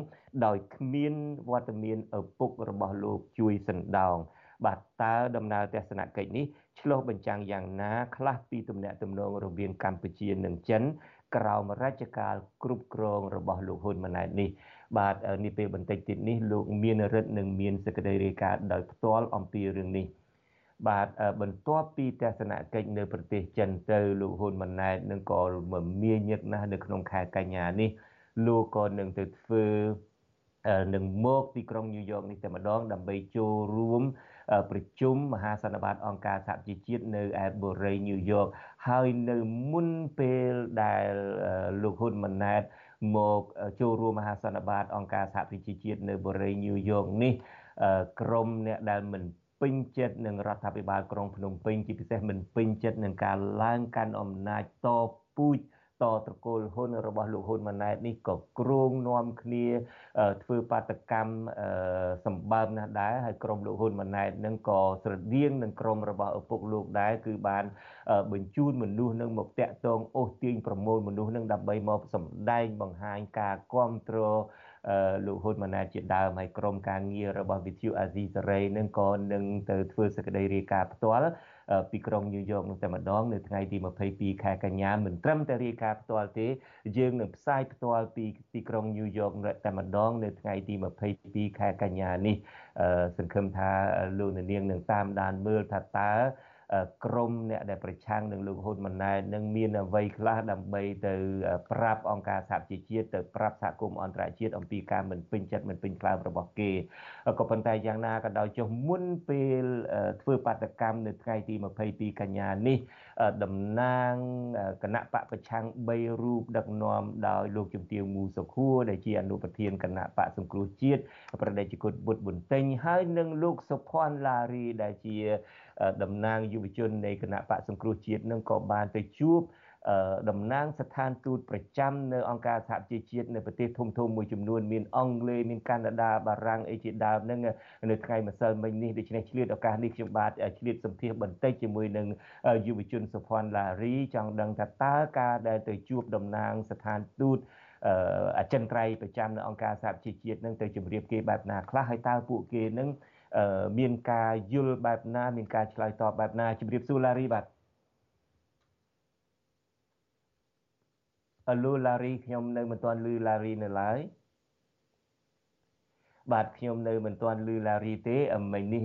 ដោយគ្មានវត្តមានឪពុករបស់លោកជួយសណ្ដោងបាទតើដំណើរទស្សនកិច្ចនេះឆ្លុះបញ្ចាំងយ៉ាងណាខ្លះពីទំនាក់ទំនងរវាងកម្ពុជានិងចិនក្រោមរជ្ជកាលគ្រប់គ្រងរបស់លោកហ៊ុនម៉ាណែតនេះបាទនេះពេលបន្តិចទៀតនេះលោកមានរិទ្ធនឹងមានសេចក្តីរាយការណ៍ដោយផ្ទាល់អំពីរឿងនេះ បាទបន្ទាប់ពីទស្សនកិច្ចនៅប្រទេសចិនទៅលោកហ៊ុនម៉ាណែតនឹងក៏មមាញឹកណាស់នៅក្នុងខែកញ្ញានេះលោកក៏នឹងទៅធ្វើនឹងមកទីក្រុងញូវយ៉កនេះតែម្ដងដើម្បីចូលរួមប្រជុំមហាសន្និបាតអង្គការសហជីវជាតិនៅឯបូរីញូវយ៉កហើយនៅមុនពេលដែលលោកហ៊ុនម៉ាណែតមកចូលរួមមហាសន្និបាតអង្គការសហប្រជាជាតិនៅបូរីញូវយ៉កនេះក្រមអ្នកដែលមិន ពេញចិត្តនឹងរដ្ឋាភិបាលក្រុងភ្នំពេញជាពិសេសមិនពេញចិត្តនឹងការឡើងកាន់អំណាចតពូជតត្រកូលហ៊ុនរបស់លោកហ៊ុនម៉ាណែតនេះក៏គ្រងនាំគ្នាធ្វើបាតកម្មសម្បើមណាស់ដែរហើយក្រុមលោកហ៊ុនម៉ាណែតនឹងក៏ស្រដៀងនឹងក្រុមរបស់ឪពុកលោកដែរគឺបានបញ្ជូនមនុស្សនឹងមកតាក់ទងអូសទាញប្រមូលមនុស្សនឹងដើម្បីមកសម្ដែងបង្ហាញការគ្រប់គ្រង លោកហ៊ុនម៉ាណែតជាដើមហើយក្រុមការងាររបស់វិទ្យុអាស៊ីសេរីនឹងក៏នឹងទៅធ្វើសេចក្តីរាយការណ៍ផ្ទាល់ពីក្រុងញូវយ៉កនោះតែម្ដងនៅថ្ងៃទី22ខែកញ្ញាមិនត្រឹមតែរាយការណ៍ផ្ទាល់ទេ យើងនឹងផ្សាយផ្ទាល់ពីទីក្រុងញូវយ៉កតែម្ដងនៅថ្ងៃទី22ខែកញ្ញានេះសង្ឃឹមថាលោកនាងនឹងតាមដានមើលថាតើ ក្រមអ្នកដែលប្រឆាំងនឹងលោកហ៊ុនម៉ាណែតនឹងមានអ្វីខ្លះដើម្បីទៅប្រាប់អង្គការសហជីវជាតិទៅប្រាប់សហគមន៍អន្តរជាតិអំពីការមិនពេញចិត្តមិនពេញផ្លើមរបស់គេក៏ប៉ុន្តែយ៉ាងណាក៏ដោយចុះមុនពេលធ្វើបាតកម្មនៅថ្ងៃទី22កញ្ញានេះតំណាងគណៈបកប្រឆាំង3រូបដឹកនាំដោយលោកជំទាវមូសុខួរដែលជាអនុប្រធានគណៈបកសង្គ្រោះជាតិប្រដេជគុណបុត្រប៊ុនតេងហើយនិងលោកសុភ័ណ្ឌឡារីដែលជាតំណាងយុវជននៃគណៈបកសង្គ្រោះជាតិនឹងក៏បានទៅជួបតំណាងស្ថានទូតប្រចាំនៅអង្គការសហជីវជាតិនៅប្រទេសធំធំមួយចំនួនមានអង់គ្លេសមានកាណាដាបារាំងអីជាដើមហ្នឹងនៅថ្ងៃម្សិលមិញនេះដូច្នេះឆ្លៀតឱកាសនេះខ្ញុំបាទឆ្លៀតសម្ភាសបន្តិចជាមួយនឹងយុវជនសុភ័ណ្ឌឡារីចង់ដឹងថាតើការដែលទៅជួបតំណាងស្ថានទូតអចិន្ត្រៃយ៍ប្រចាំនៅអង្គការសហជីវជាតិនឹងទៅជម្រាបគេបែបណាខ្លះហើយតើពួកគេនឹង មានការយល់បែបណាមានការឆ្លើយតបបែបណាជម្រាបសួរឡារីបាទលូឡារីខ្ញុំនៅមិនទាន់លឺឡារីនៅឡើយបាទខ្ញុំនៅមិនទាន់លឺឡារីទេមិញនេះ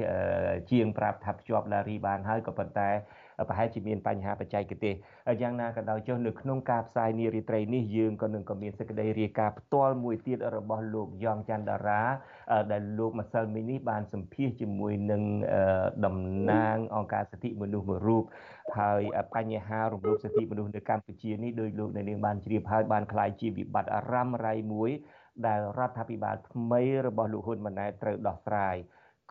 ជាងប្រាប់ថាភ្ជាប់ឡារីបានហើយក៏ប៉ុន្តែ ប្រហែលជាមានបញ្ហាបច្ចេកទេសយ៉ាងណាក៏ដោយចុះនៅក្នុងការផ្សាយនារីត្រីនេះយើងក៏នឹងក៏មានសេចក្តីរាយការណ៍ផ្ទាល់មួយទៀតរបស់លោកយ៉ងច័ន្ទតារាដែលលោកម្សិលមិញនេះបានសម្ភាសជាមួយនឹងតំណាងអង្គការសិទ្ធិមនុស្សមួយរូបហើយបញ្ហារំលោភសិទ្ធិមនុស្សនៅកម្ពុជានេះដោយលោកនៅនាងបានជ្រាបហើយបានខ្លាយជាវិបត្តិអារម្មណ៍រៃមួយដែលរដ្ឋាភិបាលថ្មីរបស់លោកហ៊ុនម៉ាណែតត្រូវដោះស្រាយ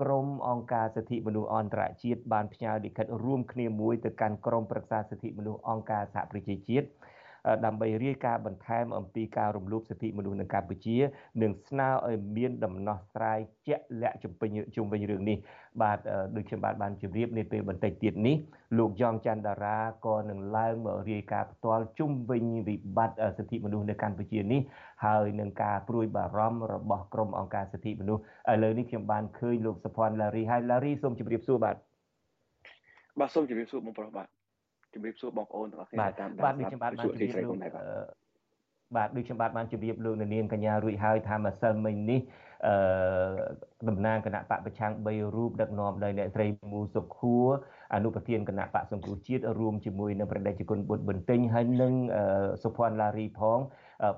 ក្រមអង្គការសិទ្ធិមនុស្សអន្តរជាតិបានផ្ញើលិខិតរួមគ្នាមួយទៅកាន់ក្រមប្រឹក្សាសិទ្ធិមនុស្សអង្គការសហប្រជាជាតិ ដើម្បីរាយការណ៍បន្ថែមអំពីការរំលោភសិទ្ធិមនុស្សនៅកម្ពុជានិងស្នើឲ្យមានដំណោះស្រាយជាក់លាក់ជំវិញជុំវិញរឿងនេះបាទដូចខ្ញុំបាទបានជម្រាបនាពេលបន្តិចទៀតនេះលោកយ៉ងច័ន្ទតារាក៏នឹងឡើងមករាយការណ៍ផ្ទាល់ជុំវិញវិបត្តិសិទ្ធិមនុស្សនៅកម្ពុជានេះហើយនឹងការព្រួយបារម្ភរបស់ក្រមអង្គការសិទ្ធិមនុស្សឥឡូវនេះខ្ញុំបានឃើញលោកសុភ័ណ្ឌឡារីហើយឡារីសូមជម្រាបសួរបាទបាទសូមជម្រាបសួរបងប្រុសបាទ ជម្រាបសួរបងប្អូនទាំងអស់គ្នាតាមបាទដូចខ្ញុំបាទបានជម្រាបលោកបាទដូចខ្ញុំបាទបានជម្រាបលោកនាងកញ្ញារួចហើយថាម្សិលមិញនេះអឺតំណាងគណៈបកប្រឆាំង3រូបដឹកនាំដោយអ្នកស្រីមូសុខួរអនុប្រធានគណៈបកសង្គ្រោះជាតិរួមជាមួយនឹងប្រដេជគុណបុត្របន្ទិញហើយនិងសុភ័ណ្ឌឡារីផង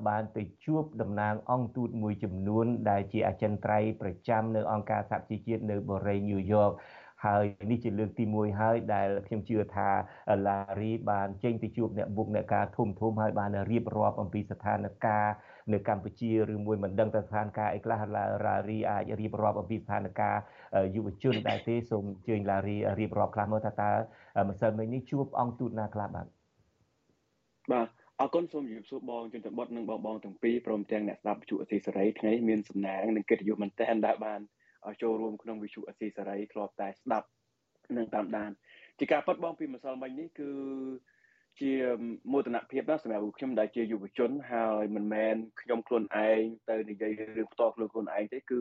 បានទៅជួបតំណាងអង្គទូតមួយចំនួនដែលជាអចិន្ត្រៃយ៍ប្រចាំនៅអង្គការសហជីវជាតិនៅបូរីញូវយ៉ក ហើយនេះជាលើកទី1ហើយដែលខ្ញុំជឿថាឡារីបានចេញទៅជួបអ្នកបុកអ្នកការធំធំហើយបានរៀបរាប់អំពីស្ថានភាពនៅកម្ពុជាឬមួយមិនដឹងទៅស្ថានភាពអីខ្លះឡារីអាចរៀបរាប់អំពីស្ថានភាពយុវជនដែរទេសូមអញ្ជើញឡារីរៀបរាប់ខ្លះមើលថាតើម្សិលមិញនេះជួបអង្គទូតណាខ្លះបាទបាទអរគុណសូមជម្រាបសួរបងជនតបុតនិងបងបងទាំងពីរព្រមទាំងអ្នកស្ដាប់វិទ្យុអសីសេរីថ្ងៃមានសំណាងនិងកិត្តិយសមែនទែនដែលបាន ចូលរួមក្នុងវិទ្យុអសីសេរីធ្លាប់តែស្ដាប់និងតាមដានជាការប៉ັດបងពីម្សិលមិញនេះគឺជាមោទនភាពណាស់សម្រាប់ខ្ញុំដែលជាយុវជនហើយមិនមែនខ្ញុំខ្លួនឯងទៅនិយាយរឿងផ្ទាល់ខ្លួនខ្លួនឯងទេគឺ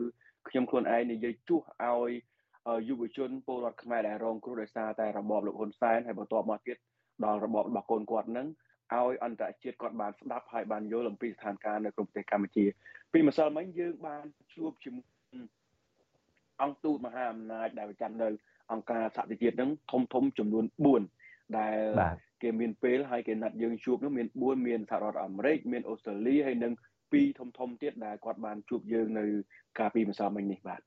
ខ្ញុំខ្លួនឯងនិយាយជួសឲ្យយុវជនពលរដ្ឋខ្មែរដែលរងគ្រោះដោយសារតែរបបលោកហ៊ុនសែនហើយបន្ទាប់មកទៀតដល់របបរបស់កូនគាត់នឹងឲ្យអន្តរជាតិគាត់បានស្ដាប់ហើយបានយល់អំពីស្ថានភាពនៅក្នុងប្រទេសកម្ពុជា ពីម្សិលមិញយើងបានជួបជាមួយ អង្គទូតមហាអំណាចដែលប្រចាំនៅអង្គការសហប្រជាជាតិនឹងធំធំចំនួន4ដែលគេមានពេលហើយគេណាត់យើងជួបនោះមាន4មានសហរដ្ឋអាមេរិកមានអូស្ត្រាលីហើយនិងពីរធំធំទៀតដែលគាត់បានជួបយើងនៅកាលពីម្សិលមិញនេះបាទ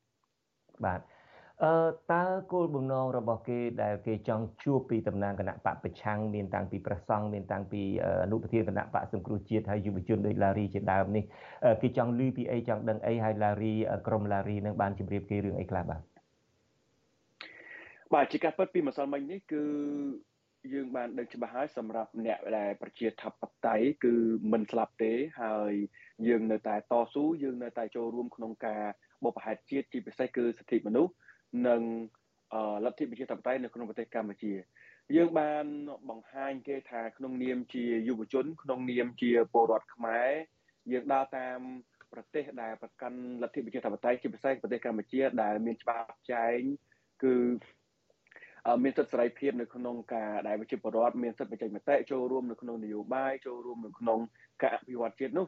បាទ អឺតើគោលបំណងរបស់គេដែលគេចង់ជួបពីតំណាងគណៈបកប្រឆាំងមានតាំងពីប្រសង់មានតាំងពីអនុប្រធានគណៈបកសង្គ្រោះជាតិហើយយុវជនដូចឡារីជាដើមនេះគេចង់លឺពីអីចង់ដឹងអីហើយឡារីក្រុមឡារីនឹងបានជម្រាបគេរឿងអីខ្លះបាទបាទជាការពិតពីម្សិលមិញនេះគឺយើងបានដឹងច្បាស់ហើយសម្រាប់អ្នកដែលប្រជាធិបតេយ្យគឺមិនស្លាប់ទេហើយយើងនៅតែតស៊ូយើងនៅតែចូលរួមក្នុងការបបផែនជាតិជាពិសេសគឺសិទ្ធិមនុស្ស និងលទ្ធិប្រជាធិបតេយ្យនៅក្នុងប្រទេសកម្ពុជា យើងបានបង្ហាញគេថាក្នុងនាមជាយុវជន ក្នុងនាមជាពលរដ្ឋខ្មែរយើងដើរតាមប្រទេសដែលប្រកាន់លទ្ធិប្រជាធិបតេយ្យជាពិសេសប្រទេសកម្ពុជា ដែលមានច្បាប់ចែងគឺមានសិទ្ធិសេរីភាពនៅក្នុងការដែលប្រជាពលរដ្ឋមានសិទ្ធិបញ្ចេញមតិចូលរួមនៅក្នុងនយោបាយចូលរួមនៅក្នុងការអភិវឌ្ឍជាតិនោះ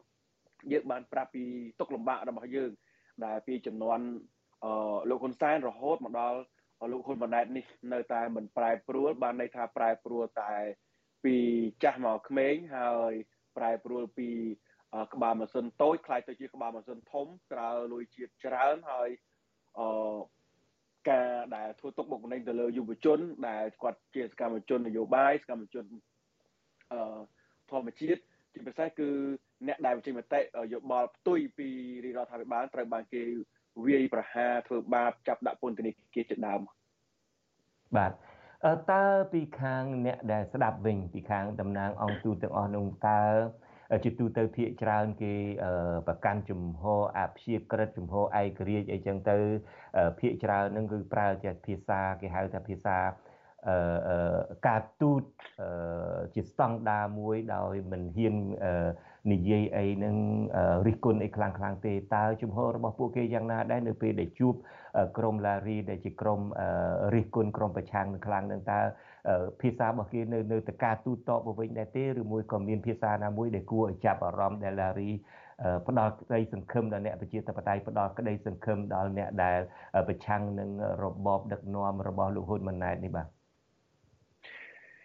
យើងបានប្រាប់ពីទុកលំបាករបស់យើងដែលពីចំនួន អឺលោកហ៊ុនសែនរហូតមកដល់លោកហ៊ុនម៉ាណែតនេះនៅតែមិនប្រែប្រួលបានន័យថាប្រែប្រួលតែពីចាស់មកក្មេងហើយប្រែប្រួលពីក្បាលម៉ាស៊ីនតូចខ្លាយទៅជាក្បាលម៉ាស៊ីនធំក្រៅលុយជាតិច្រើនហើយអឺការដែលធ្វើទុកបុកម្នេញទៅលើយុវជន ដែលគាត់ជាសកម្មជននយោបាយសកម្មជនអឺធម្មជាតិជាពិសេសគឺអ្នកដែលវិជិមតិយោបល់ផ្ទុយពីរដ្ឋាភិបាលត្រូវបានគេ វាយប្រហារធ្វើបាបចាប់ដាក់ពន្ធនាគារជាដើមបាទតើពីខាងអ្នកដែលស្ដាប់វិញពីខាងតំណាងអង្គទូតទាំងអស់នោះតើជាទូទៅភាកច្រើនគេប្រកាន់ជំហរអព្យាក្រឹតជំហរឯករាជ្យអីចឹងទៅភាកច្រើននឹងគឺប្រើជាភាសាគេហៅថាភាសាអឺការទូតជាស្តង់ដារមួយដោយមិនហ៊ាន និយាយអីនឹងរិះគន់អីខ្លាំងខ្លាំងទេតើជំហររបស់ពួកគេយ៉ាងណាដែរនៅពេលដែលជួបក្រមឡារីដែលជាក្រមរិះគន់ក្រមប្រឆាំងនឹងខ្លាំងនឹងតើភាសារបស់គេនៅនៅតការទូតតបវិញដែរទេឬមួយក៏មានភាសាណាមួយដែលគួរឲ្យចាប់អារម្មណ៍ដែលឡារីផ្ដល់ក្តីសង្ឃឹមដល់អ្នកប្រជាធិបតេយ្យផ្ដល់ក្តីសង្ឃឹមដល់អ្នកដែលប្រឆាំងនឹងរបបដឹកនាំរបស់លោកហ៊ុនម៉ាណែតនេះបាទ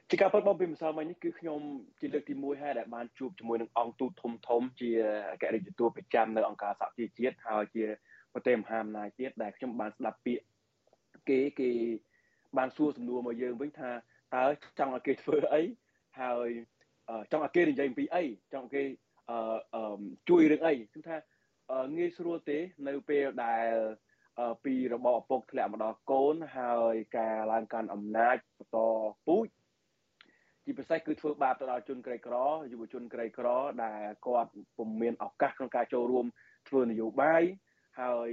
ជាការពិតបងពីម្សិលមិញនេះគឺខ្ញុំជាលើកទី1ហើយដែលបានជួបជាមួយនឹងអង្គទូតធំធំជាអគ្គរដ្ឋទូតប្រចាំនៅអង្គការសហជីវជាតិហើយជាប្រទេសមហាអំណាចទៀតដែលខ្ញុំបានស្ដាប់ពាក្យគេគេបានសួរសំណួរមកយើងវិញថាតើចង់ឲ្យគេធ្វើអីហើយចង់ឲ្យគេនិយាយអំពីអីចង់គេអឺជួយរឿងអីគឺថាងាយស្រួលទេនៅពេលដែលពីរបបឪពុកធ្លាក់មកដល់កូនហើយការឡើងកាន់អំណាចបន្តពូជ ជាពិសេសគឺធ្វើបាបទៅដល់ជនក្រីក្រយុវជនក្រីក្រដែលគាត់ពុំមានឱកាសក្នុងការចូលរួមធ្វើនយោបាយហើយ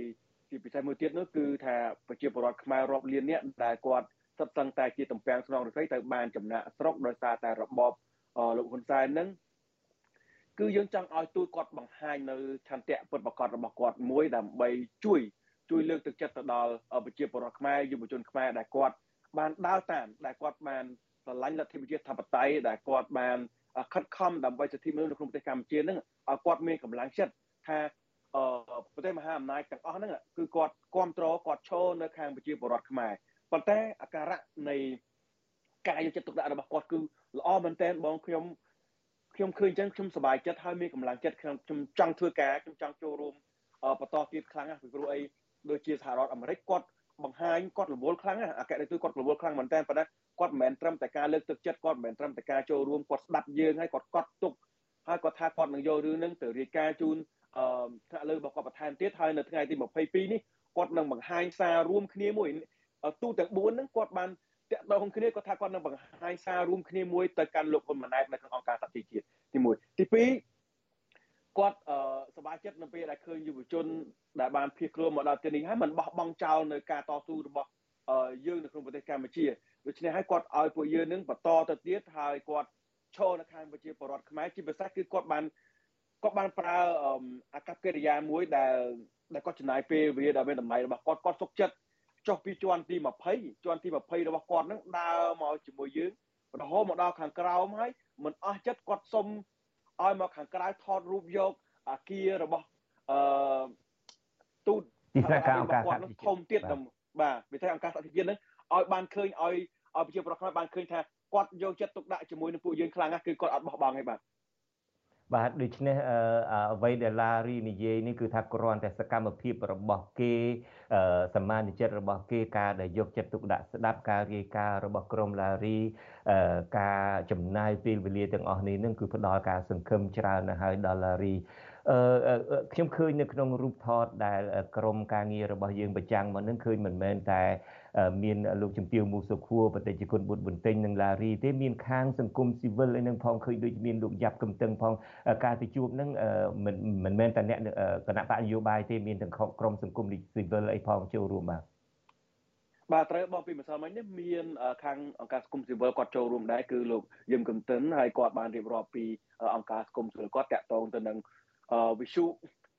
ជាពិសេសមួយទៀតនោះគឺថាប្រជាពលរដ្ឋខ្មែររាប់លាននាក់ដែលគាត់សិតសឹងតែជាតំពាំងស្នងរដ្ឋីទៅបានចំណាក់ស្រុកដោយសារតែរបបលោកហ៊ុនសែននឹងគឺយើងចង់ឲ្យទូតគាត់បង្ហាញនៅឆន្ទៈពិតប្រាកដរបស់គាត់មួយដើម្បីជួយជួយលើកទឹកចិត្តទៅដល់ប្រជាពលរដ្ឋខ្មែរយុវជនខ្មែរដែលគាត់បានដើរតាមដែលគាត់បាន ស្រឡាញ់លទ្ធិប្រជាធិបតេយ្យដែលគាត់បានខិតខំដើម្បីសិទ្ធិមនុស្សនៅក្នុងប្រទេសកម្ពុជានឹងឲ្យគាត់មានកម្លាំងចិត្តថាអឺប្រទេសមហាអំណាចទាំងអស់ហ្នឹងគឺគាត់គ្រប់គ្រងគាត់ឈរនៅខាងប្រជាពលរដ្ឋខ្មែរប៉ុន្តែអាការៈនៃការយកចិត្តទុកដាក់របស់គាត់គឺល្អមែនទែនបងខ្ញុំខ្ញុំឃើញអញ្ចឹងខ្ញុំសប្បាយចិត្តហើយមានកម្លាំងចិត្តខ្ញុំខ្ញុំចង់ធ្វើការខ្ញុំចង់ចូលរួមបន្តទៀតខ្លាំងណាស់ពីព្រោះអីដូចជាសហរដ្ឋអាមេរិកគាត់បង្ហាញគាត់រវល់ខ្លាំងណាស់អគ្គរដ្ឋទូតគាត់រវល់ខ្លាំងមែនតើប៉ុន្តែ គាត់មិនមែនត្រឹមតែការលើកទឹកចិត្តគាត់មិនមែនត្រឹមតែការចូលរួមគាត់ស្ដាប់យើងហើយគាត់កត់ទុកហើយគាត់ថាគាត់នឹងយករឿងហ្នឹងទៅរាយការណ៍ជូនអឺថ្នាក់លើរបស់គាត់បន្ថែមទៀតហើយនៅថ្ងៃទី22នេះគាត់នឹងបង្ហាញសាររួមគ្នាមួយទូទាំង4ហ្នឹងគាត់បានតាក់ទងគ្នាគាត់ថាគាត់នឹងបង្ហាញសាររួមគ្នាមួយទៅកាន់លោកហ៊ុនម៉ាណែតនៅក្នុងអង្គការសហជីវជាតិទី1ទី2គាត់អឺសប្បាយចិត្តនៅពេលដែលឃើញយុវជនដែលបានភៀសខ្លួនមកដល់ទីនេះហើយមិនបោះបង់ចោលនៅការតស៊ូរបស់ យើងនៅក្នុងប្រទេសកម្ពុជាដូច្នេះហើយគាត់ឲ្យពួកយើងនឹងបន្តទៅទៀតហើយគាត់ឈរនៅខាងប្រជាពលរដ្ឋខ្មែរជាពិសេសគឺគាត់បានគាត់បានប្រើអាកប្បកិរិយាមួយដែលដែលគាត់ចំណាយពេលវេលាដ៏មានតម្លៃរបស់គាត់គាត់សុខចិត្តចុះពីជាន់ទី20ជាន់ទី20របស់គាត់នឹងដើរមកជាមួយយើងរហូតមកដល់ខាងក្រោមហើយមិនអស់ចិត្តគាត់សុំឲ្យមកខាងក្រៅថតរូបយកអាគាររបស់អឺទូតទីស្នាក់ការអង្គការសហជីវជាតិធំទៀតបា ទវិទ្យាអង្គការសហជីវជាតិនឹងឲ្យបានឃើញឲ្យឲ្យប្រជាពលរដ្ឋខ្មែរបានឃើញថាគាត់យកចិត្តទុកដាក់ជាមួយនឹងពួកយើងខ្លាំងណាស់គឺគាត់អត់បោះបង់ទេបាទបាទដូច្នេះអ្វីដែលឡារីនិយាយនេះគឺថាគ្រាន់តែសកម្មភាពរបស់គេសមាជិករបស់គេការដែលយកចិត្តទុកដាក់ស្ដាប់ការរាយការណ៍របស់ក្រុមឡារីការចំណាយពេលវេលាទាំងអស់នេះនឹងគឺផ្ដល់ការសង្ឃឹមច្រើនណាស់ហើយដល់ឡារីអឺ ខ្ញុំឃើញនៅក្នុងរូបថតដែលក្រមការងាររបស់យើងប្រចាំងមកនឹងឃើញមិនមែនតែមានលោកជំទាវមូសុខួរបតិជគុណបុត្របន្ទិញនិងឡារីទេមានខាងសង្គមស៊ីវិលអីនឹងផងឃើញដូចមានលោកយ៉ាប់កំតឹងផងការទៅជួបនឹងមិនមិនមែនតែអ្នកគណៈបកនយោបាយទេមានទាំងក្រមសង្គមស៊ីវិលអីផងចូលរួមបាទបាទត្រូវបោះពីម្សិលមិញនេះមានខាងអង្គការសង្គមស៊ីវិលគាត់ចូលរួមដែរគឺលោកយឹមកំតិនហើយគាត់បានរៀបរាប់ពីអង្គការសង្គមស៊ីវិលគាត់តាក់ទងទៅនឹង វិសុ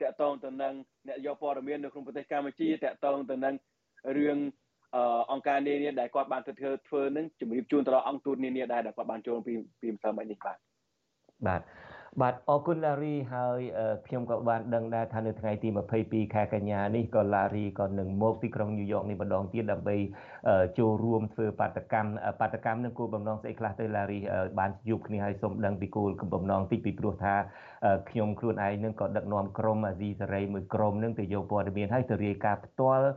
តាក់ទងទៅនឹងអ្នកយកព័ត៌មាននៅក្នុងប្រទេសកម្ពុជាតាក់ទងទៅនឹងរឿងអង្គការនានាដែលគាត់បានធ្វើធ្វើនឹងជំរាបជូនទៅដល់អង្គទូតនានាដែរដែលគាត់បានចូលពីពីម្សិលមិញនេះបាទបាទ បាទអរគុណឡារីហើយខ្ញុំក៏បានដឹងដែរថានៅថ្ងៃទី22ខែកញ្ញានេះក៏ឡារីក៏នឹងមកទីក្រុងញូវយ៉កនេះម្ដងទៀតដើម្បីចូលរួមធ្វើបាតកម្មបាតកម្មនឹងគោលបំណងស្អីខ្លះទៅឡារីបានជួបគ្នាហើយសូមដឹងពីគោលបំណងតិចពីព្រោះថាខ្ញុំខ្លួនឯងនឹងក៏ដឹកនាំក្រុមអាស៊ីសេរីមួយក្រុមនឹងទៅយកព័ត៌មានហើយទៅរាយការណ៍ផ្ទាល់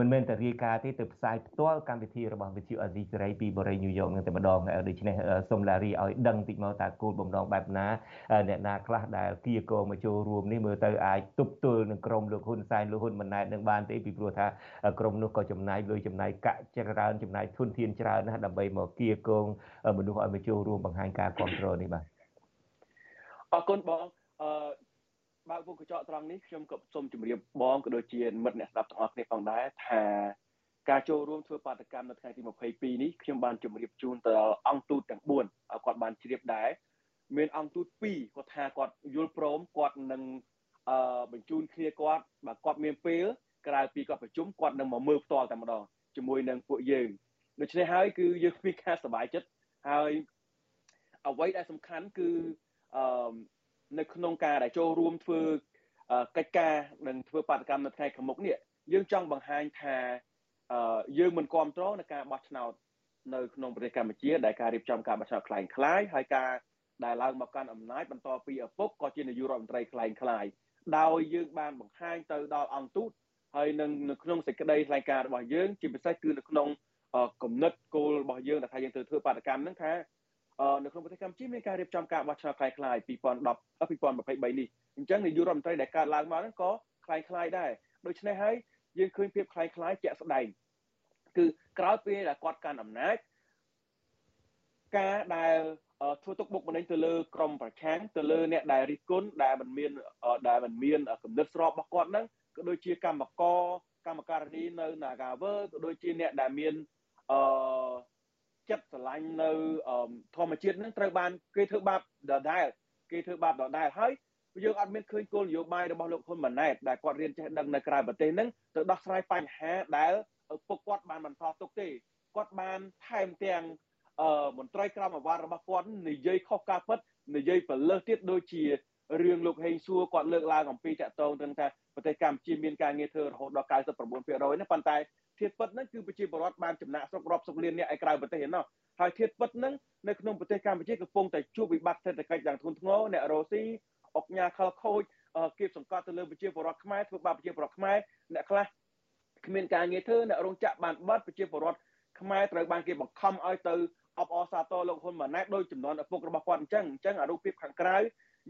មិនមែនតែរាយការណ៍ទេទៅផ្សាយផ្ទាល់កម្មវិធីរបស់វិទ្យុអាស៊ីសេរីពីបរិយាញូវយ៉កនឹងតែម្ដងដូច្នេះសូមឡារីឲ្យដឹងតិចមកតើគោលបំណងបែបណាអ្នកណាខ្លះដែលគៀកងមកចូលរួមនេះមើលទៅអាចទប់ទល់នឹងក្រុមលោកហ៊ុនសែនលោកហ៊ុនម៉ាណែតនឹងបានទេពីព្រោះថាក្រុមនោះក៏ចំណាយលុយចំណាយកាក់ច្រើនចំណាយធនធានច្រើនណាស់ដើម្បីមកគៀកងមនុស្សឲ្យមកចូលរួមបង្ហាញការគ្រប់គ្រងនេះបាទអរគុណបងអឺ បើកពុកកញ្ចក់ត្រង់នេះខ្ញុំក៏សូមជម្រាបបងក៏ដូចជាមិត្តអ្នកស្ដាប់ទាំងអស់គ្នាផងដែរថាការចូលរួមធ្វើបាតកម្មនៅថ្ងៃទី22នេះខ្ញុំបានជម្រាបជូនទៅដល់អង្គទូតទាំង4គាត់បានជ្រាបដែរមានអង្គទូត2គាត់ថាគាត់យល់ព្រមគាត់នឹងអឺបញ្ជូនគ្នាគាត់បើគាត់មានពេលក្រៅពីគាត់ប្រជុំគាត់នឹងមកមើលផ្ទាល់តែម្ដងជាមួយនឹងពួកយើងដូច្នេះហើយគឺយើងមានការសប្បាយចិត្តហើយអ្វីដែលសំខាន់គឺអឺ នៅក្នុងការដែលចូលរួមធ្វើកិច្ចការនិងធ្វើបដកម្មនៅថ្ងៃខាងមុខនេះយើងចង់បង្ហាញថាយើងមិនគ្រប់គ្រងនឹងការបោះឆ្នោតនៅក្នុងប្រទេសកម្ពុជាដែលការរៀបចំការបោះឆ្នោតคล้ายคล้ายហើយការដែលឡើងមកកាន់អំណាចបន្តពីឪពុកក៏ជានាយករដ្ឋមន្ត្រីคล้ายคล้ายដោយយើងបានបង្ហាញទៅដល់អង្គទូតហើយនឹងនៅក្នុងសេចក្តីថ្លែងការណ៍របស់យើងជាពិសេសគឺនៅក្នុងគំនិតគោលរបស់យើងដែលថាយើងត្រូវធ្វើបដកម្មហ្នឹងថា នៅក្នុងប្រទេសកម្ពុជាមានការរៀបចំការបោះឆ្នោតคล้ายៗ2010 2023នេះអញ្ចឹងនាយករដ្ឋមន្ត្រីដែលកើតឡើងមកហ្នឹងក៏คล้ายៗដែរដូច្នេះហើយយើងឃើញភាពคล้ายៗជាក់ស្ដែងគឺក្រោយពេលដែលគាត់កាន់អំណាចការដែលធ្វើទុកបុកម្នេញទៅលើក្រមប្រឆាំងទៅលើអ្នកដែលរិះគន់ដែលមិនមានដែលមិនមានគំនិតស្របរបស់គាត់ហ្នឹងក៏ដូចជាកម្មកកម្មការីនៅ Nagaver ក៏ដូចជាអ្នកដែលមានអឺ ចិត្តស្រឡាញ់នៅធម្មជាតិហ្នឹងត្រូវបានគេធ្វើបាបដដែលគេធ្វើបាបដដែលហើយយើងអត់មានឃើញគោលនយោបាយរបស់លោកហ៊ុនម៉ាណែតដែលគាត់រៀនចេះដឹងនៅក្រៅប្រទេសហ្នឹងទៅដោះស្រាយបញ្ហាដែលពុកគាត់បានបន្តទុកទេគាត់បានថែមទាំងអឺមន្ត្រីក្រមអាវ៉ាត់របស់គាត់និយាយខុសការពិតនិយាយប្រលើសទៀតដូចជារឿងលោកហេងសួរគាត់លើកឡើងអំពីតកតងទៅថាប្រទេសកម្ពុជាមានការងារធ្វើរហូតដល់99%ណាប៉ុន្តែ ធៀបពិតហ្នឹងគឺប្រជាពលរដ្ឋបានចំណាក់ស្រុករាប់សិបលានអ្នកឯក្រៅប្រទេសឯណោះហើយធៀបពិតហ្នឹងនៅក្នុងប្រទេសកម្ពុជាកំពុងតែជួបវិបត្តិសេដ្ឋកិច្ចយ៉ាងធ្ងន់ធ្ងរអ្នករ៉ូស៊ីអុកញ៉ាខលខូចគៀបសង្កត់ទៅលើប្រជាពលរដ្ឋខ្មែរធ្វើបាបប្រជាពលរដ្ឋខ្មែរអ្នកខ្លះគ្មានការងារធ្វើអ្នករោងចក្របានបាត់ប្រជាពលរដ្ឋខ្មែរត្រូវបានគេបង្ខំឲ្យទៅអបអរសាទរលោកហ៊ុនម៉ាណែតដោយចំនួនឪពុករបស់គាត់អញ្ចឹងអញ្ចឹងអារូបភាពខាងក្រៅ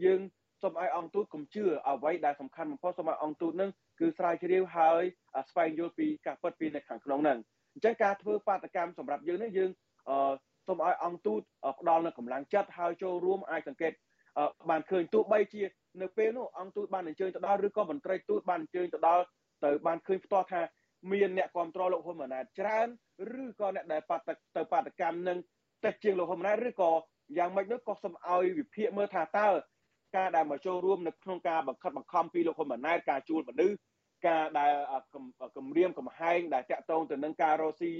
យើង សូមឲ្យអង្គទូតកុំជឿអ្វីដែលសំខាន់បំផុតសូមឲ្យអង្គទូតនឹងគឺស្រាវជ្រាវហើយស្វែងយល់ពីការពិតពីនៅខាងក្នុងហ្នឹងអញ្ចឹងការធ្វើបាតកម្មសម្រាប់យើងនេះយើងសូមឲ្យអង្គទូតផ្ដល់នូវកម្លាំងចិត្តហើយចូលរួមអាចសង្កេតបានឃើញទោះបីជានៅពេលនោះអង្គទូតបានអញ្ជើញទៅដល់ឬក៏មន្ត្រីទូតបានអញ្ជើញទៅដល់ទៅបានឃើញផ្ទាល់ថាមានអ្នកគ្រប់គ្រងលោកហ៊ុនម៉ាណែតច្រើនឬក៏អ្នកដែលបាត់ទៅបាតកម្មនឹងតែជាងលោកហ៊ុនម៉ាណែតឬក៏យ៉ាងម៉េចនោះក៏សូមឲ្យវិភាគមើលថាតើ ការដែលមកចូលរួមនៅក្នុងការបង្ខិតបង្ខំពីលោកហ៊ុនម៉ាណែតការជួលមនុស្សការដែលគម្រាមកំហែងដែលតាក់ទងទៅនឹងការរស់ស៊ី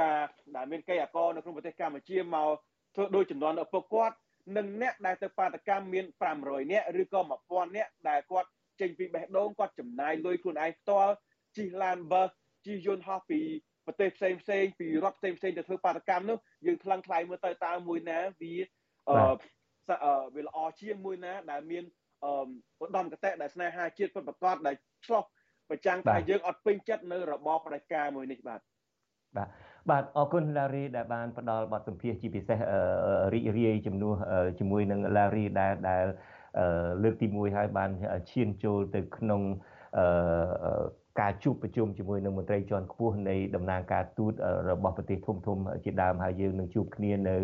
ការដែលមានកេយ្តិ៍អកនៅក្នុងប្រទេសកម្ពុជាមកធ្វើដោយចំនួនឪពុកគាត់និងអ្នកដែលទៅបាតកម្មមាន500នាក់ឬក៏1000នាក់ដែលគាត់ចេញពីបេះដូងគាត់ចំណាយលុយខ្លួនឯងផ្ទាល់ជិះឡានបឺសជិះយន្តហោះពីប្រទេសផ្សេងផ្សេងពីរដ្ឋផ្សេងផ្សេងទៅធ្វើបាតកម្មនោះយើងថ្លឹងថ្លែងមើលទៅតើមួយណាវាអឺ វាល្អជាងមួយណា ដែលមានអឺឧត្តមគតិដែលស្នេហាជាតិពិតប្រាកដដែលឆ្លោះប្រចាំងថាយើងអត់ពេញចិត្តនៅរបបផ្ដាច់ការមួយនេះបាទបាទបាទអរគុណឡារីដែលបានផ្ដល់បទសម្ភាសជាពិសេសរីករាយជំនួសជាមួយនឹងឡារីដែលដែលលើកទី1ហើយបានឈានចូលទៅក្នុង ការជួបប្រជុំជាមួយនឹងមន្ត្រីជាន់ខ្ពស់នៃតំណាងការទូតរបស់ប្រទេសធំធំជាដើមហើយយើងនឹងជួបគ្នានៅ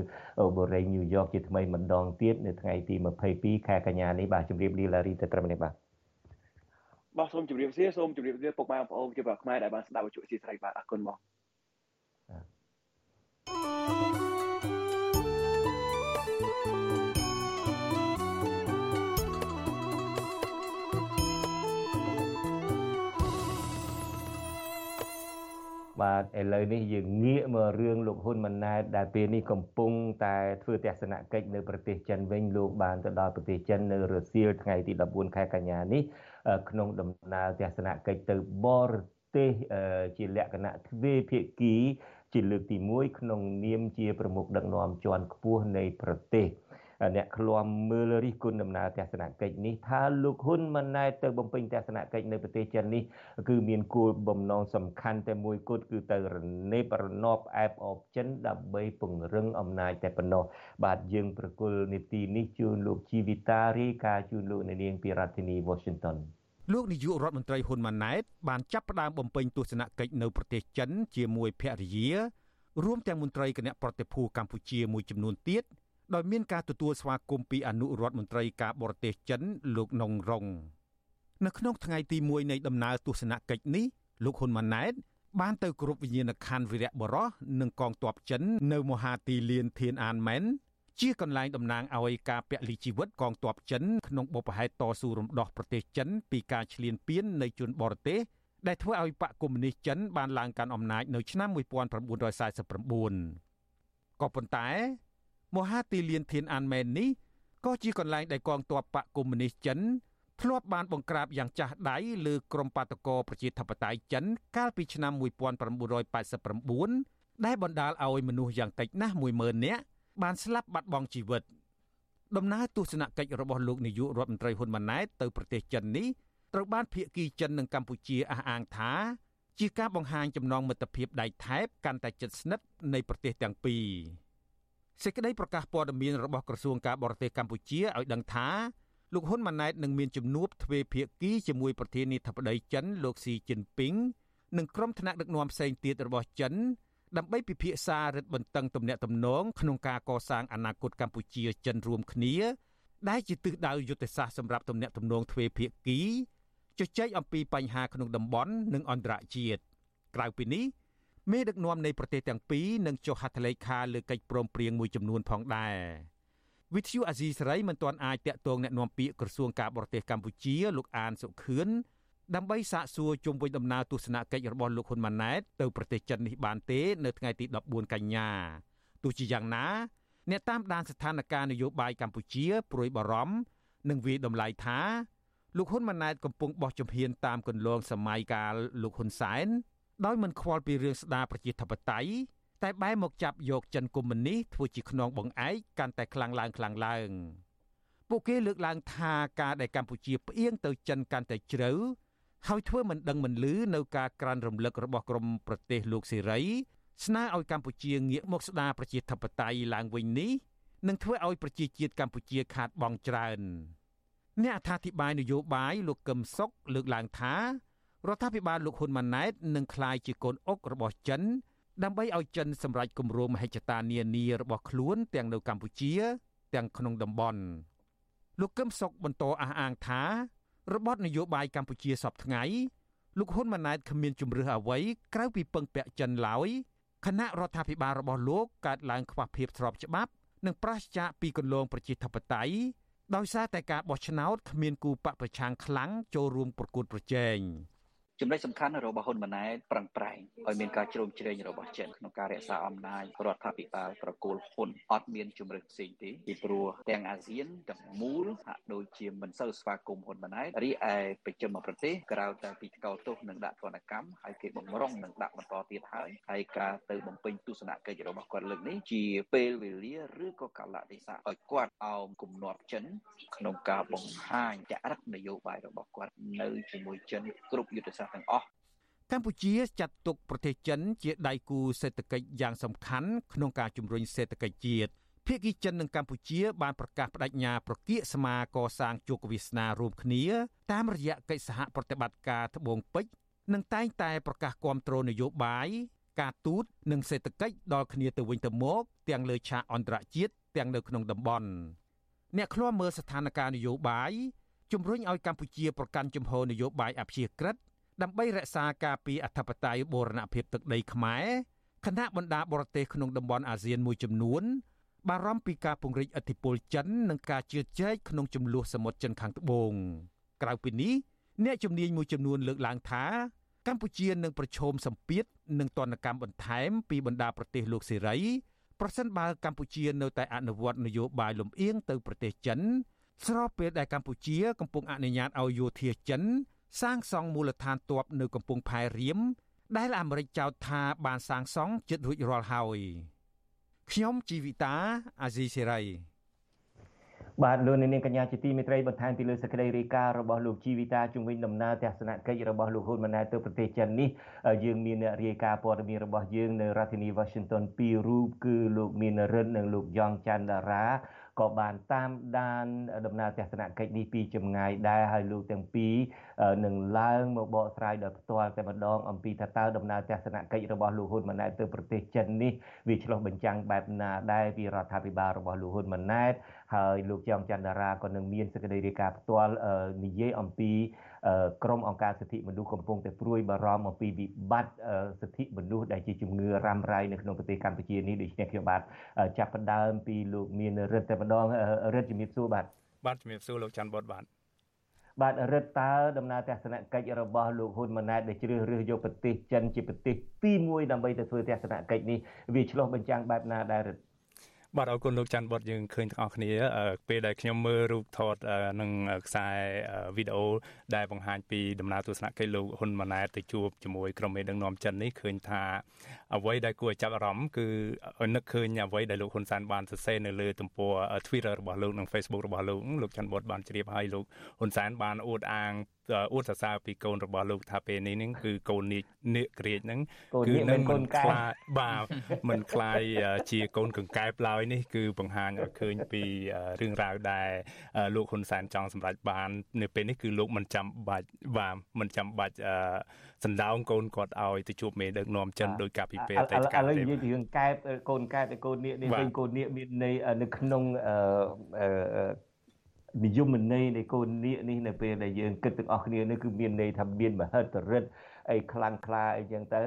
បូរីញូវយ៉កជាថ្មីម្ដងទៀតនៅថ្ងៃទី22ខែកញ្ញានេះបាទជម្រាបលាឡារីទៅត្រឹមនេះបាទបាទសូមជម្រាបលាសូមជម្រាបលាពុកម៉ែបងប្អូនជាប្រខ្មែរដែលបានស្ដាប់វិទ្យុស៊ីស្រីបាទអរគុណបង បាទឥឡូវនេះយើងងាកមករឿងលោកហ៊ុនម៉ាណែតដែលពេលនេះកំពុងតែធ្វើទស្សនកិច្ចនៅប្រទេសចិនវិញលោកបានទៅដល់ប្រទេសចិននៅរសៀលថ្ងៃទី14ខែកញ្ញានេះក្នុងដំណើរទស្សនកិច្ចទៅបរទេសជាលក្ខណៈទ្វេភាគីជាលើកទី1ក្នុងនាមជាប្រមុខដឹកនាំជាន់ខ្ពស់នៃប្រទេស អ្នកឃ្លាំមើលរិះគន់ដំណើរទស្សនកិច្ចនេះថាលោកហ៊ុនម៉ាណែតទៅបំពេញទស្សនកិច្ចនៅប្រទេសចិននេះគឺមានគោលបំណងសំខាន់តែមួយគត់គឺទៅរនេបរណបអែបអបចិនដើម្បីពង្រឹងអំណាចតែប៉ុណ្ណោះបាទយើងប្រគល់នីតិនេះជូនលោកជីវិតារីកាជូនលោកនាងពីរដ្ឋធានី Washington លោកនាយករដ្ឋមន្ត្រីហ៊ុនម៉ាណែតបានចាប់ផ្ដើមបំពេញទស្សនកិច្ចនៅប្រទេសចិនជាមួយភរិយារួមទាំងមន្ត្រីគណៈប្រតិភូកម្ពុជាមួយចំនួនទៀត ដោយមានការទទួលស្វាគមន៍ពីអនុរដ្ឋមន្ត្រីការបរទេសចិនលោកនងរងនៅក្នុងថ្ងៃទី1នៃដំណើរទស្សនកិច្ចនេះលោកហ៊ុនម៉ាណែតបានទៅគ្រប់វិញ្ញាណក្ខន្ធវីរៈបរោះនិងកងទ័ពចិននៅមហាទីលានធានអានមែនជាកន្លែងតំណាងឲ្យការពលីជីវិតកងទ័ពចិនក្នុងបុព្វហេតុតស៊ូរំដោះប្រទេសចិនពីការឈ្លានពាននៃជនបរទេសដែលធ្វើឲ្យបកកុម្មុយនីសចិនបានឡើងកាន់អំណាចនៅឆ្នាំ1949ក៏ប៉ុន្តែ មហាទីលានធានអានមែននេះក៏ជាកន្លែងដែលកងទ័ពបកកុម្មុយនីសចិនធ្លាប់បានបង្ក្រាបយ៉ាងចាស់ដៃលើក្រុមបាតកោប្រជាធិបតេយ្យចិន កាលពីឆ្នាំ1989ដែលបណ្ដាលឲ្យមនុស្សយ៉ាងតិចណាស់10000នាក់បានស្លាប់បាត់បង់ជីវិតដំណើរទស្សនកិច្ចរបស់លោកនាយករដ្ឋមន្ត្រីហ៊ុនម៉ាណែតទៅប្រទេសចិននេះត្រូវបានភៀកគីចិននិងកម្ពុជាអះអាងថាជាការបង្ហាញចំណងមិត្តភាពដៃថែបកាន់តែជិតស្និទ្ធនៃប្រទេសទាំងពីរ សេចក្តីប្រកាសព័ត៌មានរបស់ក្រសួងការបរទេសកម្ពុជាឲ្យដឹងថាលោកហ៊ុនម៉ាណែតនឹងមានជំនួបទ្វេភាគីជាមួយប្រធានាធិបតីចិនលោកស៊ីជីនពីងនិងក្រុមថ្នាក់ដឹកនាំផ្សេងទៀតរបស់ចិនដើម្បីពិភាក្សារឹតបន្តឹងទំនាក់ទំនងក្នុងការកសាងអនាគតកម្ពុជាចិនរួមគ្នាដែលជាទិសដៅយុទ្ធសាស្ត្រសម្រាប់ទំនាក់ទំនងទ្វេភាគីជជែកអំពីបញ្ហាក្នុងតំបន់និងអន្តរជាតិក្រៅពីនេះ មេដឹកនាំនៃប្រទេសទាំងពីរនឹងចុះហត្ថលេខាលើកិច្ចព្រមព្រៀងមួយចំនួនផងដែរវិទ្យុអាស៊ីសេរីមិនទាន់អាចតាក់ទងแนะនាំពាក្យក្រសួងការបរទេសកម្ពុជាលោកអានសុខឿនដើម្បីសាកសួរជុំវិញដំណើរទស្សនកិច្ចរបស់លោកហ៊ុនម៉ាណែតទៅប្រទេសចិននេះបានទេ នៅថ្ងៃទី14កញ្ញាទោះជាយ៉ាងណា អ្នកតាមដានស្ថានភាពនយោបាយកម្ពុជាព្រួយបារម្ភនិងវាយតម្លៃថាលោកហ៊ុនម៉ាណែតកំពុងបោះជំហានតាមគន្លងសម័យកាលលោកហ៊ុនសែន ដោយមិនខ្វល់ពីរឿងស្ដារប្រជាធិបតេយ្យតែបែរមកចាប់យកចិនកុម្មុយនីសធ្វើជាខ្នងបង្អែកកាន់តែខ្លាំងឡើងខ្លាំងឡើងពួកគេលើកឡើងថាការដែលកម្ពុជាផ្អៀងទៅចិនកាន់តែជ្រៅហើយធ្វើមិនដឹងមិនលឺនៅការក្រានរំលឹករបស់ក្រមប្រទេសលោកសេរីស្នើឲ្យកម្ពុជាងាកមកស្ដារប្រជាធិបតេយ្យឡើងវិញនេះនឹងធ្វើឲ្យប្រជាជាតិកម្ពុជាខាតបង់ច្រើនអ្នកអត្ថាធិប្បាយនយោបាយលោកកឹមសុខលើកឡើងថា រដ្ឋាភិបាលលោកហ៊ុនម៉ាណែតនឹងក្លាយជាកូនអុករបស់ចិន ដើម្បីឲ្យចិនសម្រេចគម្រោងមហិច្ឆតានានារបស់ខ្លួនទាំងនៅកម្ពុជា ទាំងក្នុងតំបន់លោកកឹមសុខបន្តអះអាងថារបបនយោបាយកម្ពុជាសពថ្ងៃលោកហ៊ុនម៉ាណែតគ្មានជំរឿសអ្វីក្រៅពីពឹងពាក់ចិនឡើយគណៈរដ្ឋាភិបាលរបស់លោកកើតឡើងខ្វះភាពស្របច្បាប់ និងប្រឆាចាកពីគន្លងប្រជាធិបតេយ្យដោយសារតែការបោះឆ្នោតគ្មានគូបកប្រឆាំងខ្លាំងចូលរួមប្រគួតប្រជែង។ ចំណុចសំខាន់របស់ហ៊ុនម៉ាណែតប្រឹងប្រែងឲ្យមានការជ្រោមជ្រែងរបស់ចិនក្នុងការរក្សាអំណាចរដ្ឋាភិបាលប្រគល់ហ៊ុនអត់មានជំរឿនផ្សេងទេពីព្រោះទាំងអាស៊ានទាំងមូលហាក់ដូចជាមិនសូវស្វាគមន៍ហ៊ុនម៉ាណែតរីឯប្រជុំប្រទេសក្រៅតែពីថ្កោលទោសនិងដាក់ទណ្ឌកម្មហើយគេបំរុងនឹងដាក់បន្តទៀតហើយហើយការទៅបំពេញទស្សនកិច្ចរបស់គាត់លើកនេះជាពេលវេលាឬក៏កលៈទេសៈឲ្យគាត់អោមគំនាប់ចិន ក្នុងការបង្ហាញចរិតនយោបាយរបស់គាត់នៅជាមួយចិនគ្រប់យុទ្ធសាស្ត្រទាំងអស់កម្ពុជាចាត់ទុកប្រទេសចិនជាដៃគូសេដ្ឋកិច្ចយ៉ាងសំខាន់ក្នុងការជំរុញសេដ្ឋកិច្ចជាតិភាគីចិននិងកម្ពុជាបានប្រកាសបដិញ្ញាប្រគៀកស្មាកសាងជោគវាសនារួមគ្នាតាមរយៈកិច្ចសហប្រតិបត្តិការត្បូងពេជ្រនិងតែងតែប្រកាសគាំទ្រនយោបាយការទូតនិងសេដ្ឋកិច្ចដល់គ្នាទៅវិញទៅមកទាំងលើឆាកអន្តរជាតិទាំងនៅក្នុងតំបន់អ្នកឃ្លាំមើលស្ថានភាពនយោបាយជំរុញឲ្យកម្ពុជាប្រកាន់ជំហរនយោបាយអព្យាក្រឹត ដើម្បីរក្សាការពីអធិបតេយ្យបូរណភាពទឹកដីខ្មែរគណៈបណ្ដាបរទេសក្នុងតំបន់អាស៊ានមួយចំនួនបារម្ភពីការពង្រីកឥទ្ធិពលចិននិងការជឿជែកក្នុងចំនួនសមុទ្រចិនខាងត្បូងក្រៅពីនេះអ្នកជំនាញមួយចំនួនលើកឡើងថាកម្ពុជានឹងប្រឈមសម្ពាធនិងទណ្ឌកម្មបន្ថែមពីបណ្ដាប្រទេសលោកសេរីប្រសិនបើកម្ពុជានៅតែអនុវត្តនយោបាយលំអៀងទៅប្រទេសចិនស្របពេលដែលកម្ពុជាកំពុងអនុញ្ញាតឲ្យយោធាចិន សាងសង់មូលដ្ឋានទ័ពនៅកំពង់ផែរៀមដែលអាមេរិកចោទថាបានសាងសង់ជិតរួចរាល់ហើយខ្ញុំជីវិតាអាស៊ីសេរីបាទលោកនាងកញ្ញាជាទីមេត្រីបន្ថែមពីលើសេចក្តីរាយការណ៍របស់លោកជីវិតាជំវិញដំណើរទស្សនកិច្ចរបស់លោកហ៊ុនម៉ាណែតទៅប្រទេសចិននេះយើងមានអ្នករាយការណ៍ព័ត៌មានរបស់យើងនៅរដ្ឋធានី Washington ពីររូបគឺលោកមានរិទ្ធនិងលោកយ៉ងច័ន្ទតារា ក៏បានតាមដានដំណើរទស្សនកិច្ចនេះពីចម្ងាយដែរហើយលោកទាំងពីរនឹងឡើងមកបកស្រាយដោយផ្ទាល់តែម្ដងអំពីថាតើដំណើរទស្សនកិច្ចរបស់លោកហ៊ុនម៉ាណែតទៅប្រទេសចិននេះវាឆ្លុះបញ្ចាំងបែបណាដែរពីរដ្ឋាភិបាលរបស់លោកហ៊ុនម៉ាណែតហើយលោកចောင်းច័ន្ទតារាក៏នឹងមានសេចក្តីរាយការណ៍ផ្ទាល់និយាយអំពី ក្រមអង្គការសិទ្ធិមនុស្សកំពុងតែព្រួយបារម្ភអំពីវិបត្តិសិទ្ធិមនុស្សដែលជាជំងឺរ៉ាំរ៉ៃនៅក្នុងប្រទេសកម្ពុជានេះដូច្នេះខ្ញុំបាទចាប់ផ្ដើមពីលោកមានរិទ្ធតែម្ដងរិទ្ធជំរាបសួរបាទបាទជំរាបសួរលោកច័ន្ទបតបាទបាទរិទ្ធតើដំណើរទស្សនកិច្ចរបស់លោកហ៊ុនម៉ាណែតដែលជ្រើសរើសយកប្រទេសចិនជាប្រទេសទី1ដើម្បីទៅធ្វើទស្សនកិច្ចនេះវាឆ្លោះបញ្ចាំងបែបណាដែររិទ្ធ បាទអរគុណលោកច័ន្ទបុតយើងឃើញទាំងអស់គ្នាពេលដែលខ្ញុំមើលរូបថតនឹងខ្សែវីដេអូដែលបង្ហាញពីដំណើរទស្សនកិច្ចលោកហ៊ុនម៉ាណែតទៅជួបជាមួយក្រុមមេដឹកនាំចិននេះឃើញថាអ្វីដែលគួរឲ្យចាប់អារម្មណ៍គឺនឹកឃើញអ្វីដែលលោកហ៊ុនសែនបានសរសេរនៅលើទំព័រ Twitter របស់លោកនិង Facebook របស់លោកលោកច័ន្ទបុតបានជ្រាបឲ្យលោកហ៊ុនសែនបានអួតអាងអួតសរសើរពីកូនរបស់លោកថាពេលនេះហ្នឹងគឺកូននាគនាគក្រៀកហ្នឹងគឺនឹងមិនខ្លាចបាទមិនខ្លាយជាកូនកង្កែបឡើយនេះគឺបង្ហាញឲ្យឃើញពីរឿងរ៉ាវដែលលោកហ៊ុនសែនចង់សម្រេចបាន នៅពេលនេះគឺលោកមិនចាំបាច់បាទមិនចាំបាច់សណ្ដោងកូនគាត់ឲ្យទៅជួបមេដឹកនាំចិនដោយការពីពេលតែឥឡូវនិយាយពីរឿងកែបកូនកែបកូននាគនេះវិញកូននាគមានន័យនៅក្នុងអឺ និយមន័យនៃកូននាគនេះនៅពេលដែលយើងគិតទាំងអស់គ្នានេះគឺមានន័យថាមានមហិទ្ធិឫទ្ធិអីខ្លាំងក្លាអីចឹងទៅ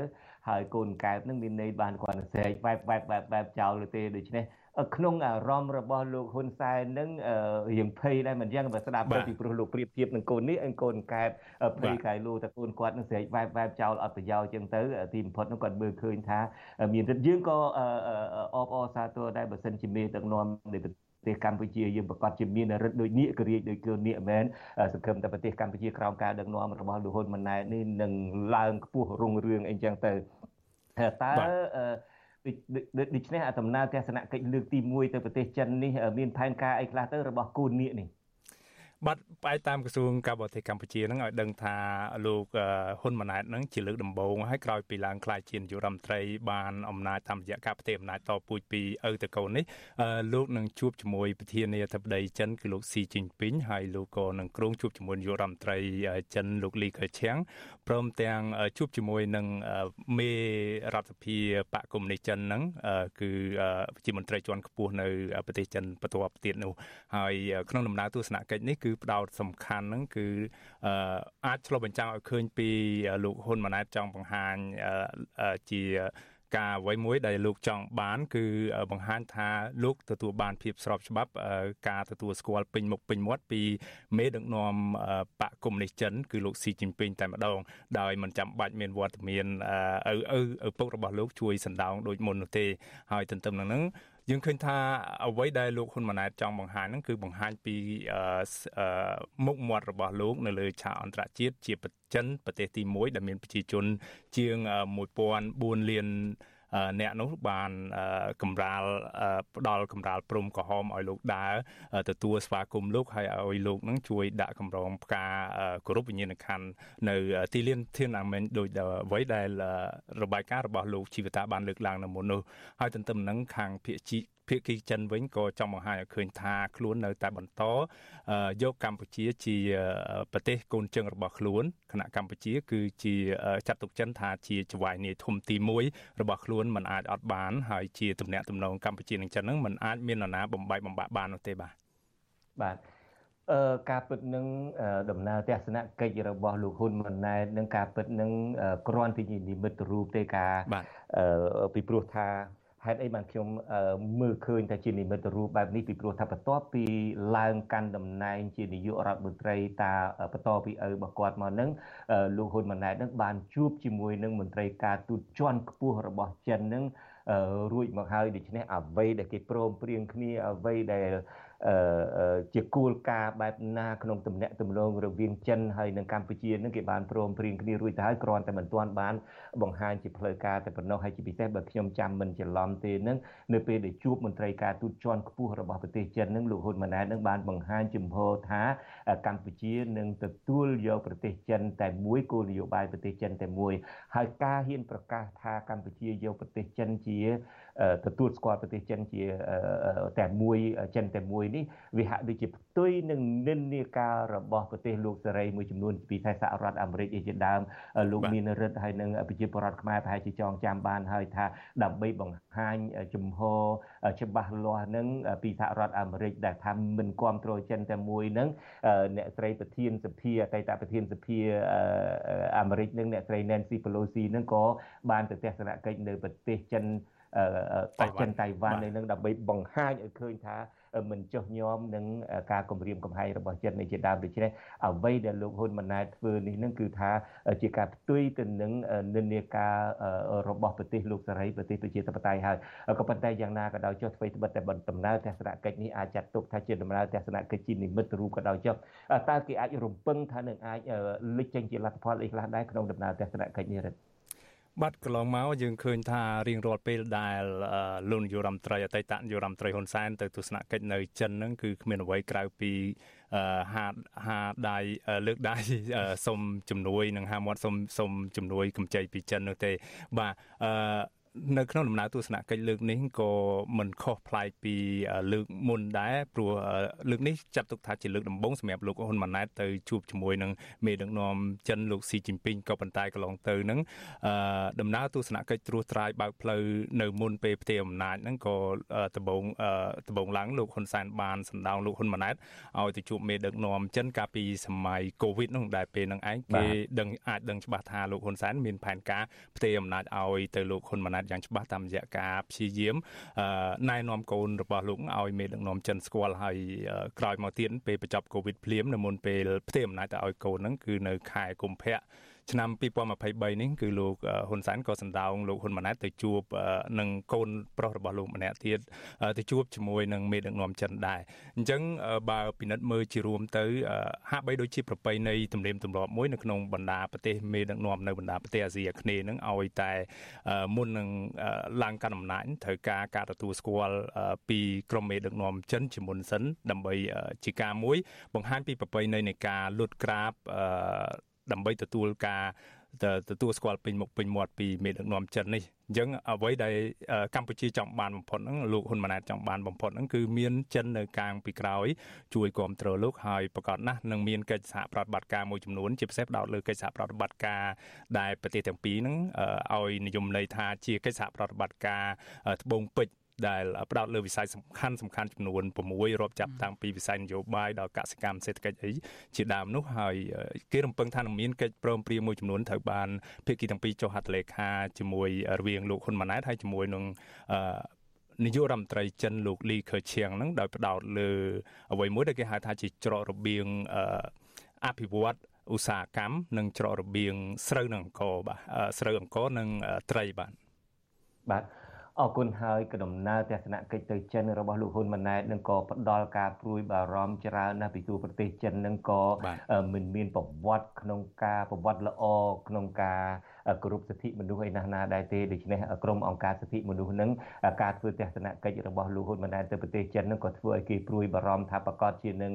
ហើយកូនកែបនឹងមានន័យបានគាត់ស្រែកបែបបែបបែបបែបចោលទេដូច្នេះក្នុងអារម្មណ៍របស់លោកហ៊ុនសែននឹងរៀងភ័យដែរមិនយ៉ាងបើស្ដាប់ទៅពីព្រោះលោកប្រៀបធៀបនឹងកូននេះឯងកូនកែបភ័យកាយលូតែកូនគាត់នឹងស្រែកបែបបែបចោលអត់ប្រយោជន៍ចឹងទៅទីបំផុតនឹងគាត់មើលឃើញថាមានរិទ្ធយើងក៏អបអរសាទរដែរបើសិនជាមេដឹកនាំនៃប្រ ទេសកម្ពុជាយើងប្រកាសជាមានរិទ្ធដូចនេះក្រៀកដូចគឺនេះមែនសង្ឃឹមតែប្រទេសកម្ពុជាក្រោមការដឹកនាំរបស់លោកហ៊ុនម៉ាណែតនេះនឹងឡើងខ្ពស់រុងរឿងអីចឹងទៅតើដូច្នេះដំណើរទស្សនកិច្ចលើកទី1ទៅប្រទេសចិននេះមានផែនការអីខ្លះទៅរបស់គូននាគនេះ បាទផ្អែកតាមក្រសួងការបរទេសកម្ពុជានឹងឲ្យដឹងថាលោកហ៊ុនម៉ាណែតនឹងជាលើកដំបូងហើយក្រោយពីឡើងក្លាយជានាយករដ្ឋមន្ត្រីបានអំណាចតាមរយៈការផ្ទេរអំណាចតពូជពីឪទៅកូននេះលោកនឹងជួបជាមួយប្រធានាធិបតីចិនគឺលោកស៊ីជីនពីងហើយលោកក៏នឹងក្រុងជួបជាមួយនាយករដ្ឋមន្ត្រីចិនលោកលីខឺឈៀងព្រមទាំងជួបជាមួយនឹងមេរដ្ឋសភាបកកុម្មុយនីចិនហ្នឹងគឺជាមន្ត្រីជាន់ខ្ពស់នៅប្រទេសចិនបន្ទាប់ទៀតនោះហើយក្នុងដំណើរទស្សនកិច្ចនេះគឺផ្ដោតសំខាន់ហ្នឹងគឺអាចឆ្លុះបញ្ចាំងឲ្យឃើញពីលោកហ៊ុនម៉ាណែតចង់បង្ហាញជាការអ្វីមួយដែលលោកចង់បាន គឺបង្ហាញថាលោកទទួលបានភាពស្របច្បាប់ ការទទួលស្គាល់ពេញមុខពេញមាត់ពីមេដឹកនាំបកកុម្មុយនីសចិនគឺលោកស៊ីជីនពីងតែម្ដងដោយមិនចាំបាច់មានវត្តមានឪឪឪពុករបស់លោកជួយសណ្ដោងដូចមុននោះទេហើយទន្ទឹមនឹងហ្នឹង យើងឃើញថាអ្វីដែលលោកហ៊ុនម៉ាណែតចង់បង្ហាញហ្នឹងគឺបង្ហាញពីមុខមាត់របស់លោកនៅលើឆាកអន្តរជាតិជាប្រចិនប្រទេសទី1ដែលមានប្រជាជនជាង1004លាន អ្នកនោះបានកម្រាលផ្ដាល់កម្រាលព្រំក្រហមឲ្យលោកដើរទទួលស្វាគមន៍លោកហើយឲ្យលោកនឹងជួយដាក់កម្រងផ្កាគោរពវិញ្ញាណក្ខន្ធនៅទីលានធានអាមេនដោយអ្វីដែលរបាយការណ៍របស់លោកជីវតាបានលើកឡើងនៅមុននោះហើយទន្ទឹមនឹងខាងភៀកជី ភៀកគីចិនវិញក៏ចង់បង្ហាញឲ្យឃើញថាខ្លួននៅតែបន្តយកកម្ពុជាជាប្រទេសកូនជើងរបស់ខ្លួនគណៈកម្ពុជា គឺជាចាត់ទុកចិនថាជាចវាយនាយធំទី1របស់ខ្លួនមិនអាចអត់បានហើយជាទំនាក់ទំនងកម្ពុជានិងចិនហ្នឹងមិនអាចមាននរណាបំបែកបំបាក់បាននោះទេបាទបាទអឺការពិតនឹងដំណើរទស្សនកិច្ចរបស់លោកហ៊ុនម៉ាណែតនឹងការពិតនឹងគ្រាន់តែនិមិត្តរូបទេការអឺពីព្រោះថា ហេតុអីបានខ្ញុំមើលឃើញថាជានិមិត្តរូបបែបនេះពីព្រោះថាបន្ទាប់ពីឡើងកាន់តំណែងជានាយករដ្ឋមន្ត្រីតាបន្តពីឪរបស់គាត់មកនឹងលោកហ៊ុនម៉ាណែតនឹងបានជួបជាមួយនឹងមន្ត្រីការទូតជាន់ខ្ពស់របស់ចិននឹងរួចមកហើយដូច្នេះអ្វីដែលគេព្រមព្រៀងគ្នាអ្វីដែល ជាគោលការណ៍បែបណាក្នុងទំនាក់ទំនងរវាងចិនហើយនិងកម្ពុជានឹងគេបានព្រមព្រៀងគ្នារួចទៅហើយគ្រាន់តែមិនទាន់បានបង្ហាញជាផ្លូវការតែប៉ុណ្ណោះហើយជាពិសេសបើខ្ញុំចាំមិនច្រឡំទេនឹងនៅពេលដែលជួបមន្ត្រីការទូតជាន់ខ្ពស់របស់ប្រទេសចិននឹងលោកហ៊ុនម៉ាណែតនឹងបានបង្ហាញជំហរថាកម្ពុជានឹងទទួលយកប្រទេសចិនតែមួយគោលនយោបាយប្រទេសចិនតែមួយហើយការហ៊ានប្រកាសថាកម្ពុជាយកប្រទេសចិនជា ទទួលស្គាល់ប្រទេសចិនជាតែមួយចិនតែមួយនេះវាហាក់ដូចជាផ្ទុយនឹងនិន្នាការរបស់ប្រទេសលោកសេរីមួយចំនួនពីខេត្តសហរដ្ឋអាមេរិកជាដើមលោកមានរិទ្ធហើយនិងប្រជាពលរដ្ឋខ្មែរប្រហែលជាចងចាំបានហើយថាដើម្បីបង្ហាញជំហរច្បាស់លាស់នឹងពីសហរដ្ឋអាមេរិកដែលថាមិនគ្រប់គ្រងចិនតែមួយនឹងអ្នកស្រីប្រធានសភាអតីតប្រធានសភាអាមេរិកនឹងអ្នកស្រី Nancy Pelosi នឹងក៏បានទៅទស្សនកិច្ចនៅប្រទេសចិន តៃចិនតៃវ៉ាន់នៅនឹងដើម្បីបង្ហាញឲ្យឃើញថាមិនចុះញោមនឹងការគម្រាមកំហែងរបស់ចិននេះជាដើមដូច្នេះអ្វីដែលលោកហ៊ុនម៉ាណែតធ្វើនេះនឹងគឺថាជាការផ្ទុយទៅនឹងនិន្នាការរបស់ប្រទេសលោកសេរីប្រទេសប្រជាធិបតេយ្យហើយក៏ប៉ុន្តែយ៉ាងណាក៏ដោយចុះអ្វីត្បិតតែដំណើរទស្សនកិច្ចនេះអាចចាត់ទុកថាជាដំណើរទស្សនកិច្ចជានិមិត្តរូបក៏ដោយចុះតើគេអាចរំពឹងថានឹងអាចលេចចេញជាលទ្ធផលអីខ្លះដែរក្នុងដំណើរទស្សនកិច្ចនេះរដ្ឋ បាត់កន្លងមកយើងឃើញថារៀងរាល់ពេលដែលលោកនាយករដ្ឋមន្ត្រីអតីតនាយករដ្ឋមន្ត្រីហ៊ុនសែនទៅទស្សនកិច្ចនៅចិនហ្នឹងគឺគ្មានអ្វីក្រៅពីហាហាដៃលើកដៃសុំជំនួយ និងហាមាត់សុំសុំជំនួយកម្ចីពីចិននោះទេបាទអឺ នៅក្នុងដំណើរទស្សនកិច្ចលើកនេះក៏មិនខុសប្លែកពីលើកមុនដែរព្រោះលើកនេះចាត់ទុកថាជាលើកដំបូងសម្រាប់លោកហ៊ុនម៉ាណែតទៅជួបជាមួយនឹងមេដឹកនាំចិនលោកស៊ីជីនពីងក៏ប៉ុន្តែកន្លងទៅនឹងដំណើរទស្សនកិច្ចត្រួសត្រាយបើកផ្លូវនៅមុនពេលផ្ទេរអំណាចហ្នឹងក៏ដំបូងដំបូងឡើងលោកហ៊ុនសែនបានសម្ដៅលោកហ៊ុនម៉ាណែតឲ្យទៅជួបមេដឹកនាំចិនកាលពីសម័យកូវីដនោះដែលពេលហ្នឹងឯងគេដឹងអាចដឹងច្បាស់ថាលោកហ៊ុនសែនមានផែនការផ្ទេរអំណាចឲ្យទៅលោកហ៊ុនម៉ាណែតយ៉ាងច្បាស់តាមរយៈការព្យាយាមណែនាំកូនរបស់លោកឲ្យមេដឹកនាំចិនស្គាល់ហើយក្រោយមកទៀតពេលបញ្ចប់កូវីដភ្លាមនៅមុនពេលផ្ទេរអំណាចទៅឲ្យកូនហ្នឹងគឺនៅខែកុម្ភៈ ឆ្នាំ2023នេះគឺលោកហ៊ុនសែនក៏សម្ដៅលោកហ៊ុនម៉ាណែតទៅជួបនឹងកូនប្រុសរបស់លោកម្នាក់ទៀតទៅជួបជាមួយនឹងមេដឹកនាំចិនដែរអញ្ចឹងបើពិនិត្យមើលជារួមទៅហាក់បីដូចជាប្រពៃណីទំនៀមទម្លាប់មួយនៅក្នុងបណ្ដាប្រទេសមេដឹកនាំនៅបណ្ដាប្រទេសអាស៊ីអាគ្នេយ៍ហ្នឹងឲ្យតែមុននឹងឡើងកាន់អំណាចត្រូវការការទទួលស្គាល់ពីក្រុមមេដឹកនាំចិនជាមុនសិនដើម្បីជាការមួយ បង្ហាញពីប្រពៃណីនៃការលុតក្រាប ដើម្បីទទួលការទទួលស្គាល់ពេញមុខពេញមាត់ពីមេដឹកនាំចិននេះអញ្ចឹងអ្វីដែលកម្ពុជាចង់បានបំផុតហ្នឹងលោកហ៊ុនម៉ាណែតចង់បានបំផុតហ្នឹងគឺមានចិននៅកាងពីក្រោយជួយគ្រប់គ្រងលោកហើយប្រកាសណាស់នឹងមានកិច្ចសហប្រតិបត្តិការមួយចំនួនជាពិសេសផ្ដោតលើកិច្ចសហប្រតិបត្តិការដែលប្រទេសទាំងពីរហ្នឹងឲ្យនិយមន័យថាជាកិច្ចសហប្រតិបត្តិការត្បូងពេជ្រ ដែលផ្ដោតលើវិស័យសំខាន់សំខាន់ចំនួន6រាប់ចាប់តាំងពីវិស័យនយោបាយដល់កសិកម្មសេដ្ឋកិច្ចអីជាដើមនោះហើយគេរំពឹងថានឹងមានកិច្ចព្រមព្រៀងមួយចំនួនត្រូវបានភាគីទាំងពីរចុះហត្ថលេខាជាមួយរវាងលោកហ៊ុនម៉ាណែតហើយជាមួយនឹងនាយករដ្ឋមន្ត្រីចិនលោកលីខឺឈៀងហ្នឹងដោយផ្ដោតលើអ្វីមួយដែលគេហៅថាជាច្រករបៀងអភិវឌ្ឍឧស្សាហកម្មនិងច្រករបៀងស្រូវនិងអង្ករបាទស្រូវអង្ករនិងត្រីបាទបាទ អរគុណហើយក៏ដំណើរទស្សនកិច្ចទៅចិនរបស់លោកហ៊ុនម៉ាណែតនឹងក៏ផ្ដល់ការព្រួយបារម្ភច្រើនណាស់ពីទូប្រទេសចិននឹងក៏មិនមានប្រវត្តិក្នុងការប្រវត្តិល្អក្នុងការគោរពសិទ្ធិមនុស្សឯណាស់ណាដែរទេដូច្នេះក្រមអង្គការសិទ្ធិមនុស្សនឹងការធ្វើទស្សនកិច្ចរបស់លោកហ៊ុនម៉ាណែតទៅប្រទេសចិននឹងក៏ធ្វើឲ្យគេព្រួយបារម្ភថាប្រកាសជានឹង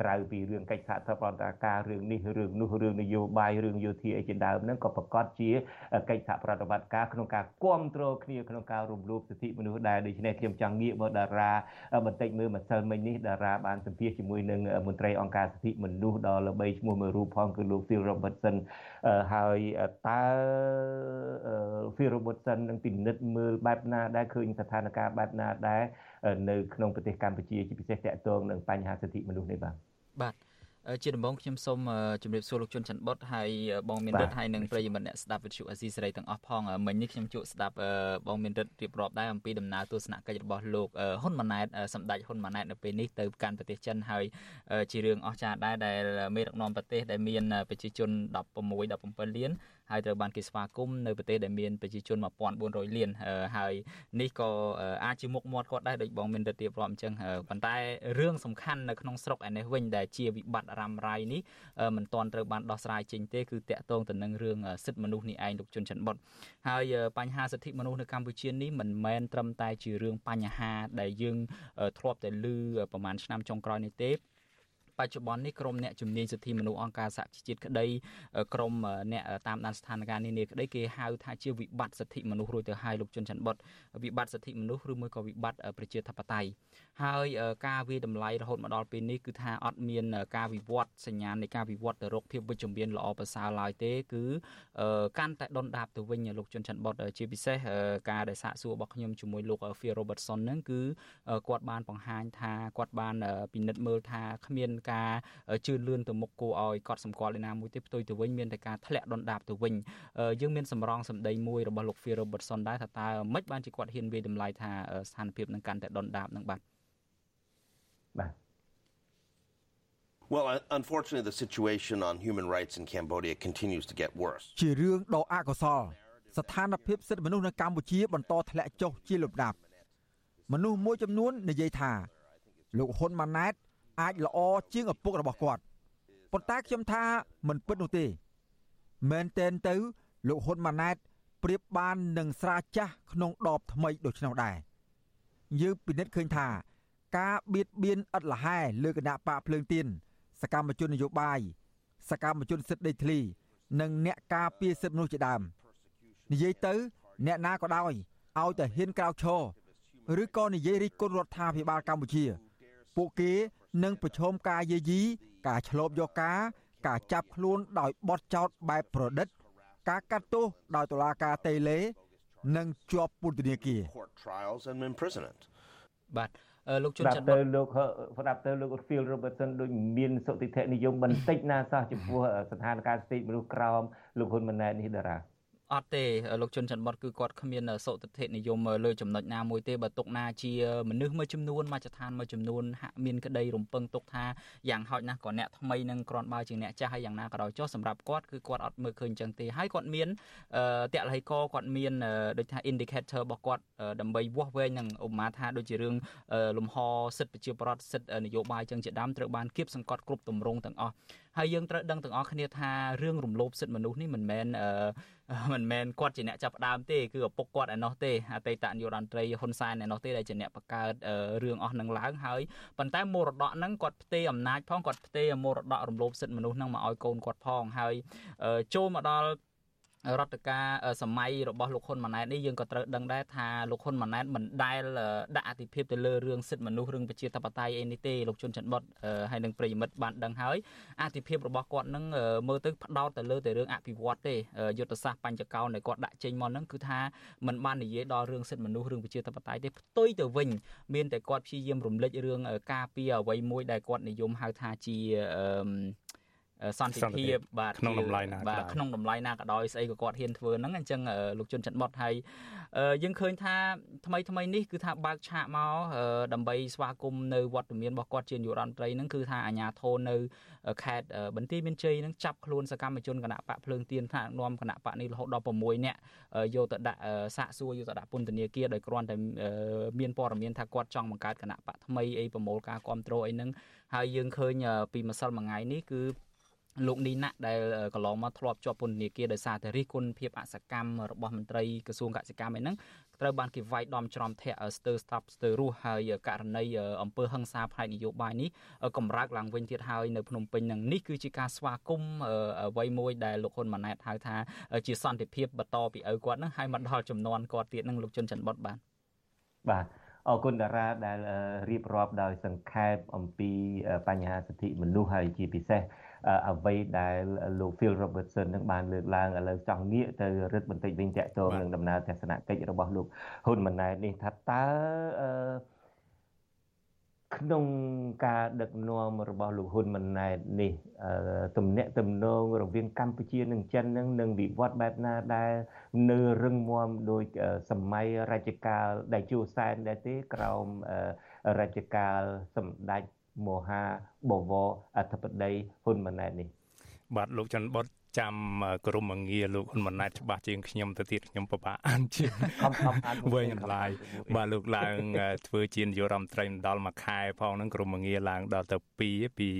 ក្រៅពីរឿងកិច្ចសហប្រតិការរឿងនេះរឿងនោះរឿងនយោបាយរឿងយោធាអីជាដើមនឹងក៏ប្រកាសជាកិច្ចសហប្រតិបត្តិការក្នុងការគ្រប់គ្រងគ្នាក្នុងការរំលោភសិទ្ធិមនុស្សដែរដូច្នេះខ្ញុំចង់ងាកមកតារាបន្តិចមើលម្សិលមិញនេះតារាបានសម្ភាសជាមួយនឹងមន្ត្រីអង្គការសិទ្ធិមនុស្សដ៏ល្បីឈ្មោះមួយរូបផងគឺលោក Phil Robertson ហើយតើ Phil Robertson នឹងពិនិត្យមើលបែបណាដែរឃើញស្ថានភាពបែបណាដែរនៅក្នុងប្រទេសកម្ពុជាជាពិសេសតកតងនឹងបញ្ហាសិទ្ធិមនុស្សនេះបាទបាទ ជាដំបូងខ្ញុំសូមជម្រាបសួរលោកជុនច័ន្ទបុតហើយបងមានរិទ្ធហើយនិងប្រិយមិត្តអ្នកស្ដាប់វិទ្យុអាស៊ីសេរីទាំងអស់ផងមិញនេះខ្ញុំជួបស្ដាប់បងមានរិទ្ធរៀបរាប់ដែរអំពីដំណើរទស្សនកិច្ចរបស់លោកហ៊ុនម៉ាណែតសម្ដេចហ៊ុនម៉ាណែតនៅពេលនេះទៅកាន់ប្រទេសចិនហើយជារឿងអស្ចារ្យដែរដែលមេដឹកនាំប្រទេសដែលមានប្រជាជន16 17លាន ហើយត្រូវបានគេស្វាគមន៍នៅប្រទេសដែលមានប្រជាជន1400លានហើយនេះក៏អាចជាមុខមាត់គាត់ដែរដូចបងមានរិទ្ធរៀបរាប់អញ្ចឹងប៉ុន្តែរឿងសំខាន់នៅក្នុងស្រុកឯនេះវិញដែលជាវិបត្តិរ៉ាំរ៉ៃនេះមិនទាន់ត្រូវបានដោះស្រាយចេញទេគឺតាក់ទងទៅនឹងរឿងសិទ្ធិមនុស្សនេះឯងលោកជុនច័ន្ទបុតហើយបញ្ហាសិទ្ធិមនុស្សនៅកម្ពុជានេះមិនមែនត្រឹមតែជារឿងបញ្ហាដែលយើងធ្លាប់តែឮប្រហែលឆ្នាំចុងក្រោយនេះទេ បច្ចុប្បន្ននេះក្រមអ្នកជំនាញសិទ្ធិមនុស្សអង្គការសហជីវជាតិក្តីក្រមអ្នកតាមដានស្ថានភាពនានាក្តីគេហៅថាជាវិបត្តិសិទ្ធិមនុស្សរួចទៅហើយលោកជុនច័ន្ទបុតវិបត្តិសិទ្ធិមនុស្សឬមួយក៏វិបត្តិប្រជាធិបតេយ្យហើយការវាតម្លៃរហូតមកដល់ពេលនេះគឺថាអត់មានការវិវត្តសញ្ញាណនៃការវិវត្តទៅរកភាពវិជ្ជមានល្អប្រសើរឡើយទេ គឺកាន់តែដុនដាបទៅវិញលោកជុនច័ន្ទបុតជាពិសេសការដែលសាកសួររបស់ខ្ញុំជាមួយលោក Phil Robertson ហ្នឹងគឺគាត់បានបង្ហាញថាគាត់បានពិនិត្យមើលថាគ្មានការជឿនលឿនទៅមុខគួរឲ្យកត់សម្គាល់ឯណាមួយទេផ្ទុយទៅវិញមានតែការធ្លាក់ដុនដាបទៅវិញយើងមានសម្រងសម្ដីមួយរបស់លោក Phil Robertson ដែរថាតើមិនបានជាគាត់ហ៊ានវាតម្លៃថាស្ថានភាពនឹងកាន់តែដុនដាបនឹងបាទ បាទ Well, unfortunately, the situation on human rights in Cambodia continues to get worse. ជារឿងដ៏អកុសលស្ថានភាពសិទ្ធិមនុស្សនៅកម្ពុជាបន្តធ្លាក់ចុះជាលំដាប់មនុស្សមួយចំនួននិយាយថាលោកហ៊ុនម៉ាណែតអាចល្អជាងឪពុករបស់គាត់ប៉ុន្តែខ្ញុំថាមិនពិតនោះទេមែនតែនទៅលោកហ៊ុនម៉ាណែតប្រៀបបាននឹងស្រាចាស់ក្នុងដបថ្មីដូច្នោះដែរយើងពិនិត្យឃើញថា ការបៀតបៀនឥតលហែលើគណៈបកភ្លើងទៀនសកម្មជននយោបាយសកម្មជនសិទ្ធិដីធ្លី និងអ្នកការពារសិទ្ធិមនុស្សជាដើមនិយាយទៅ អ្នកណាក៏ដោយឲ្យតែហ៊ានក្រោកឈរឬក៏និយាយរិះគន់រដ្ឋាភិបាលកម្ពុជា ពួកគេនិងប្រឈមការយាយីការឆ្លប់យកការ ការចាប់ខ្លួនដោយបទចោទបែបប្រឌិត ការកាត់ទោសដោយតុលាការតេឡេនិងជាប់ពន្ធនាគារបាទ លោកជួនច័ន្ទទៅលោកស្ដាប់ទៅលោក Phil Robertson ដូចមានសុតិធិនិយមបន្តិចណាសោះចំពោះស្ថានភាពស្ទីមនុស្សក្រោមលោកហ៊ុនម៉ាណែតនេះតារា អត់ទេលោកជុនច័ន្ទបតគឺគាត់គ្មានសុតិធិនិយមលើចំណុចណាមួយទេបើទុកណាជាមនុស្សមួយចំនួនមកចឋានមួយចំនួនហាក់មានក្តីរំពឹងទុកថាយ៉ាងហោចណាស់ក៏អ្នកថ្មីនឹងគ្រាន់បើជាអ្នកចាស់ហើយយ៉ាងណាក៏ដោយចុះសម្រាប់គាត់គឺគាត់អត់មើលឃើញចឹងទេហើយគាត់មានតលហិកគាត់មានដូចថា indicator របស់គាត់ដើម្បីវាស់វែងនឹងឧបមាថាដូចជារឿងលំហសិទ្ធិប្រជាប្រដ្ឋសិទ្ធិនយោបាយចឹងជាដើមត្រូវបានគៀបសង្កត់គ្រប់ទម្រង់ទាំងអស់ ហើយយើងត្រូវដឹងទាំងអស់គ្នាថារឿងរំលោភសិទ្ធិមនុស្សនេះមិនមែនមិនមែនគាត់ជាអ្នកចាប់ផ្ដើមទេគឺឪពុកគាត់ឯណោះទេអតីតនាយករដ្ឋមន្ត្រីហ៊ុនសែនឯណោះទេដែលជាអ្នកបង្កើតរឿងអស់នឹងឡើងហើយប៉ុន្តែមរតកហ្នឹងគាត់ផ្ទេរអំណាចផងគាត់ផ្ទេរមរតករំលោភសិទ្ធិមនុស្សហ្នឹងមកឲ្យកូនគាត់ផងហើយចូលមកដល់ រដ្ឋការសម័យរបស់លោកហ៊ុនម៉ាណែតនេះយើងក៏ត្រូវដឹងដែរថាលោកហ៊ុនម៉ាណែតមិនដែលដាក់អតិភិបទៅលើរឿងសិទ្ធិមនុស្សរឿងប្រជាធិបតេយ្យអីនេះទេលោកជុនច័ន្ទបុតហើយនឹងប្រិយមិត្តបានដឹងហើយអតិភិបរបស់គាត់នឹងមើលទៅផ្ដោតទៅលើតែរឿងអភិវឌ្ឍទេយុទ្ធសាស្ត្របញ្ចកោណដែលគាត់ដាក់ចេញមកហ្នឹងគឺថាมันបាននិយាយដល់រឿងសិទ្ធិមនុស្សរឿងប្រជាធិបតេយ្យទេផ្ទុយទៅវិញមានតែគាត់ព្យាយាមរំលេចរឿងការពារអ្វីមួយដែលគាត់និយមហៅថាជាអឺ សន្តិភាពបាទក្នុងតម្លៃណាបាទក្នុងតម្លៃណាក៏ដោយស្អីក៏គាត់ហ៊ានធ្វើហ្នឹងអញ្ចឹងលោកជុនច័ន្ទបតហើយយើងឃើញថាថ្មីថ្មីនេះគឺថាបើកឆាកមកដើម្បីស្វាគមន៍នៅវត្តមានរបស់គាត់ជានាយករដ្ឋមន្ត្រីហ្នឹងគឺថាអាញាធននៅខេត្តបន្ទាយមានជ័យហ្នឹងចាប់ខ្លួនសកម្មជនគណៈបកភ្លើងទៀនថ្នាក់នាំគណៈបកនេះរហូតដល់6នាក់យកទៅដាក់សាកសួរយកទៅដាក់ពន្ធនាគារដោយគ្រាន់តែមានព័ត៌មានថាគាត់ចង់បង្កើតគណៈបកថ្មីអីប្រមូលការគ្រប់គ្រងអីហ្នឹងហើយយើងឃើញពីម្សិលមួយថ្ងៃនេះគឺ លោកនីណាក់ដែលកន្លងមកធ្លាប់ជាប់ពន្ធនាគារដោយសារតែរិះគន់ភាពអសកម្មរបស់មន្ត្រីក្រសួងកសិកម្មឯហ្នឹងត្រូវបានគេវាយដំច្រំធាក់ស្ទើរស្តាប់ស្ទើររស់ហើយករណីអំពើហិង្សាផ្នែកនយោបាយនេះកម្រើកឡើងវិញទៀតហើយនៅភ្នំពេញនឹងនេះគឺជាការស្វាគមន៍អ្វីមួយដែលលោកហ៊ុនម៉ាណែតហៅថាជាសន្តិភាពបន្តពីឪគាត់នឹងហើយមកដល់ចំនួនគាត់ទៀតនឹងលោកជុនច័ន្ទបុតបាទបាទអរគុណតារាដែលរៀបរាប់ដោយសង្ខេបអំពីបញ្ហាសិទ្ធិមនុស្សហើយជាពិសេស អ្វីដែលលោក Phil Robertson នឹងបានលើកឡើងឥឡូវចង់ងាកទៅរឹតបន្តិចវិញតកតងនឹងដំណើរទស្សនកិច្ចរបស់លោកហ៊ុនម៉ាណែតនេះថាតើក្នុងការដឹកនាំរបស់លោកហ៊ុនម៉ាណែតនេះទំនាក់ទំនងរវាងកម្ពុជានិងចិននឹងនឹងវិវត្តបែបណាដែលនៅរឹងមាំដោយសម័យរជ្ជកាលដែលជួសែនដែរទេក្រោមរជ្ជកាលសម្ដេច មហាបវរអធិបតីហ៊ុនម៉ាណែតនេះបាទលោកច័ន្ទបុត ចាំក្រុមងារលោកហ៊ុនម៉ាណែតច្បាស់ជាងខ្ញុំទៅទៀតខ្ញុំពិបាកអានជាងខំខំអានវិញអន្លាយបាទលោកឡើងធ្វើជានាយករដ្ឋមន្ត្រីដល់មួយខែផងហ្នឹងក្រុមងារឡើងដល់ទៅ2ពី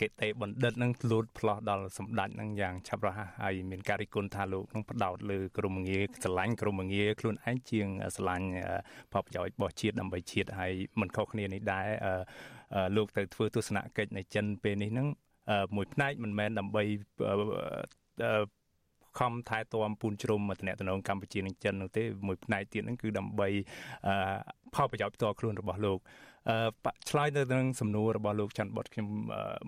កេតេបណ្ឌិតហ្នឹងលូតផ្លោះដល់សម្ដេចហ្នឹងយ៉ាងឆាប់រហ័សហើយមានការរិះគន់ថាលោកនឹងផ្ដោតលើក្រុមងារស្រឡាញ់ក្រុមងារខ្លួនឯងជាងស្រឡាញ់ផលប្រយោជន៍របស់ជាតិដើម្បីជាតិហើយមិនខុសគ្នានេះដែរលោកទៅធ្វើទស្សនកិច្ចនៅចិនពេលនេះហ្នឹង មួយផ្នែកមិនមែនដើម្បីខំថែទាំពូនជ្រុំតំណែងកម្ពុជានិងចិននោះទេមួយផ្នែកទៀតហ្នឹងគឺដើម្បីផលប្រយោជន៍ផ្ទាល់ខ្លួនរបស់លោក ឆ្លើយទៅនឹងសំណួររបស់លោកច័ន្ទបុតខ្ញុំ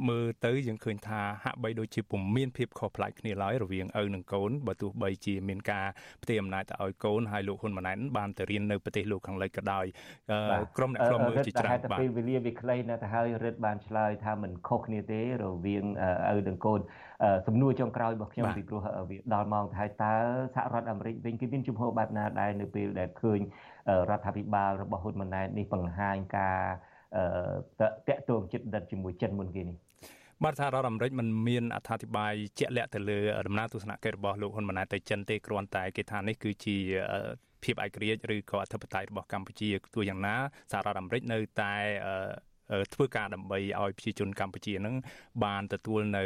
មើលទៅយើងឃើញថាហាក់បីដូចជាពុំមានភាពខុសប្លែកគ្នាឡើយរវាងឪនិងកូនបើទោះបីជាមានការផ្ទេរអំណាចទៅឲ្យកូនហើយលោកហ៊ុនម៉ាណែតបានទៅរៀននៅប្រទេសលោកខាងលិចក៏ដោយក្រុមអ្នកខ្លំមើលជាច្រើនបាទពេលវេលាវាខ្លីណាស់ទៅហើយរឹតបានឆ្លើយថាមិនខុសគ្នាទេរវាងឪនិងកូនសំណួរចុងក្រោយរបស់ខ្ញុំពីព្រោះវាដល់ម៉ោងទៅហើយតើសហរដ្ឋអាមេរិកវិញគេមានជំហរបែបណាដែរនៅពេលដែលឃើញរដ្ឋាភិបាលរបស់ហ៊ុនម៉ាណែតនេះបង្ហាញការតាក់ទងចិត្តដិតជាមួយចិនមុនគេនេះបាទសហរដ្ឋអាមេរិកមិនមានអត្ថាធិប្បាយជាក់លាក់ទៅលើដំណើរទស្សនកិច្ចរបស់លោកហ៊ុនម៉ាណែតទៅចិនទេគ្រាន់តែគេថានេះគឺជាភាពឯករាជ្យឬក៏អធិបតេយ្យរបស់កម្ពុជាទោះយ៉ាងណាសហរដ្ឋអាមេរិកនៅតែធ្វើការដើម្បីឲ្យប្រជាជនកម្ពុជានឹងបានទទួលនៅ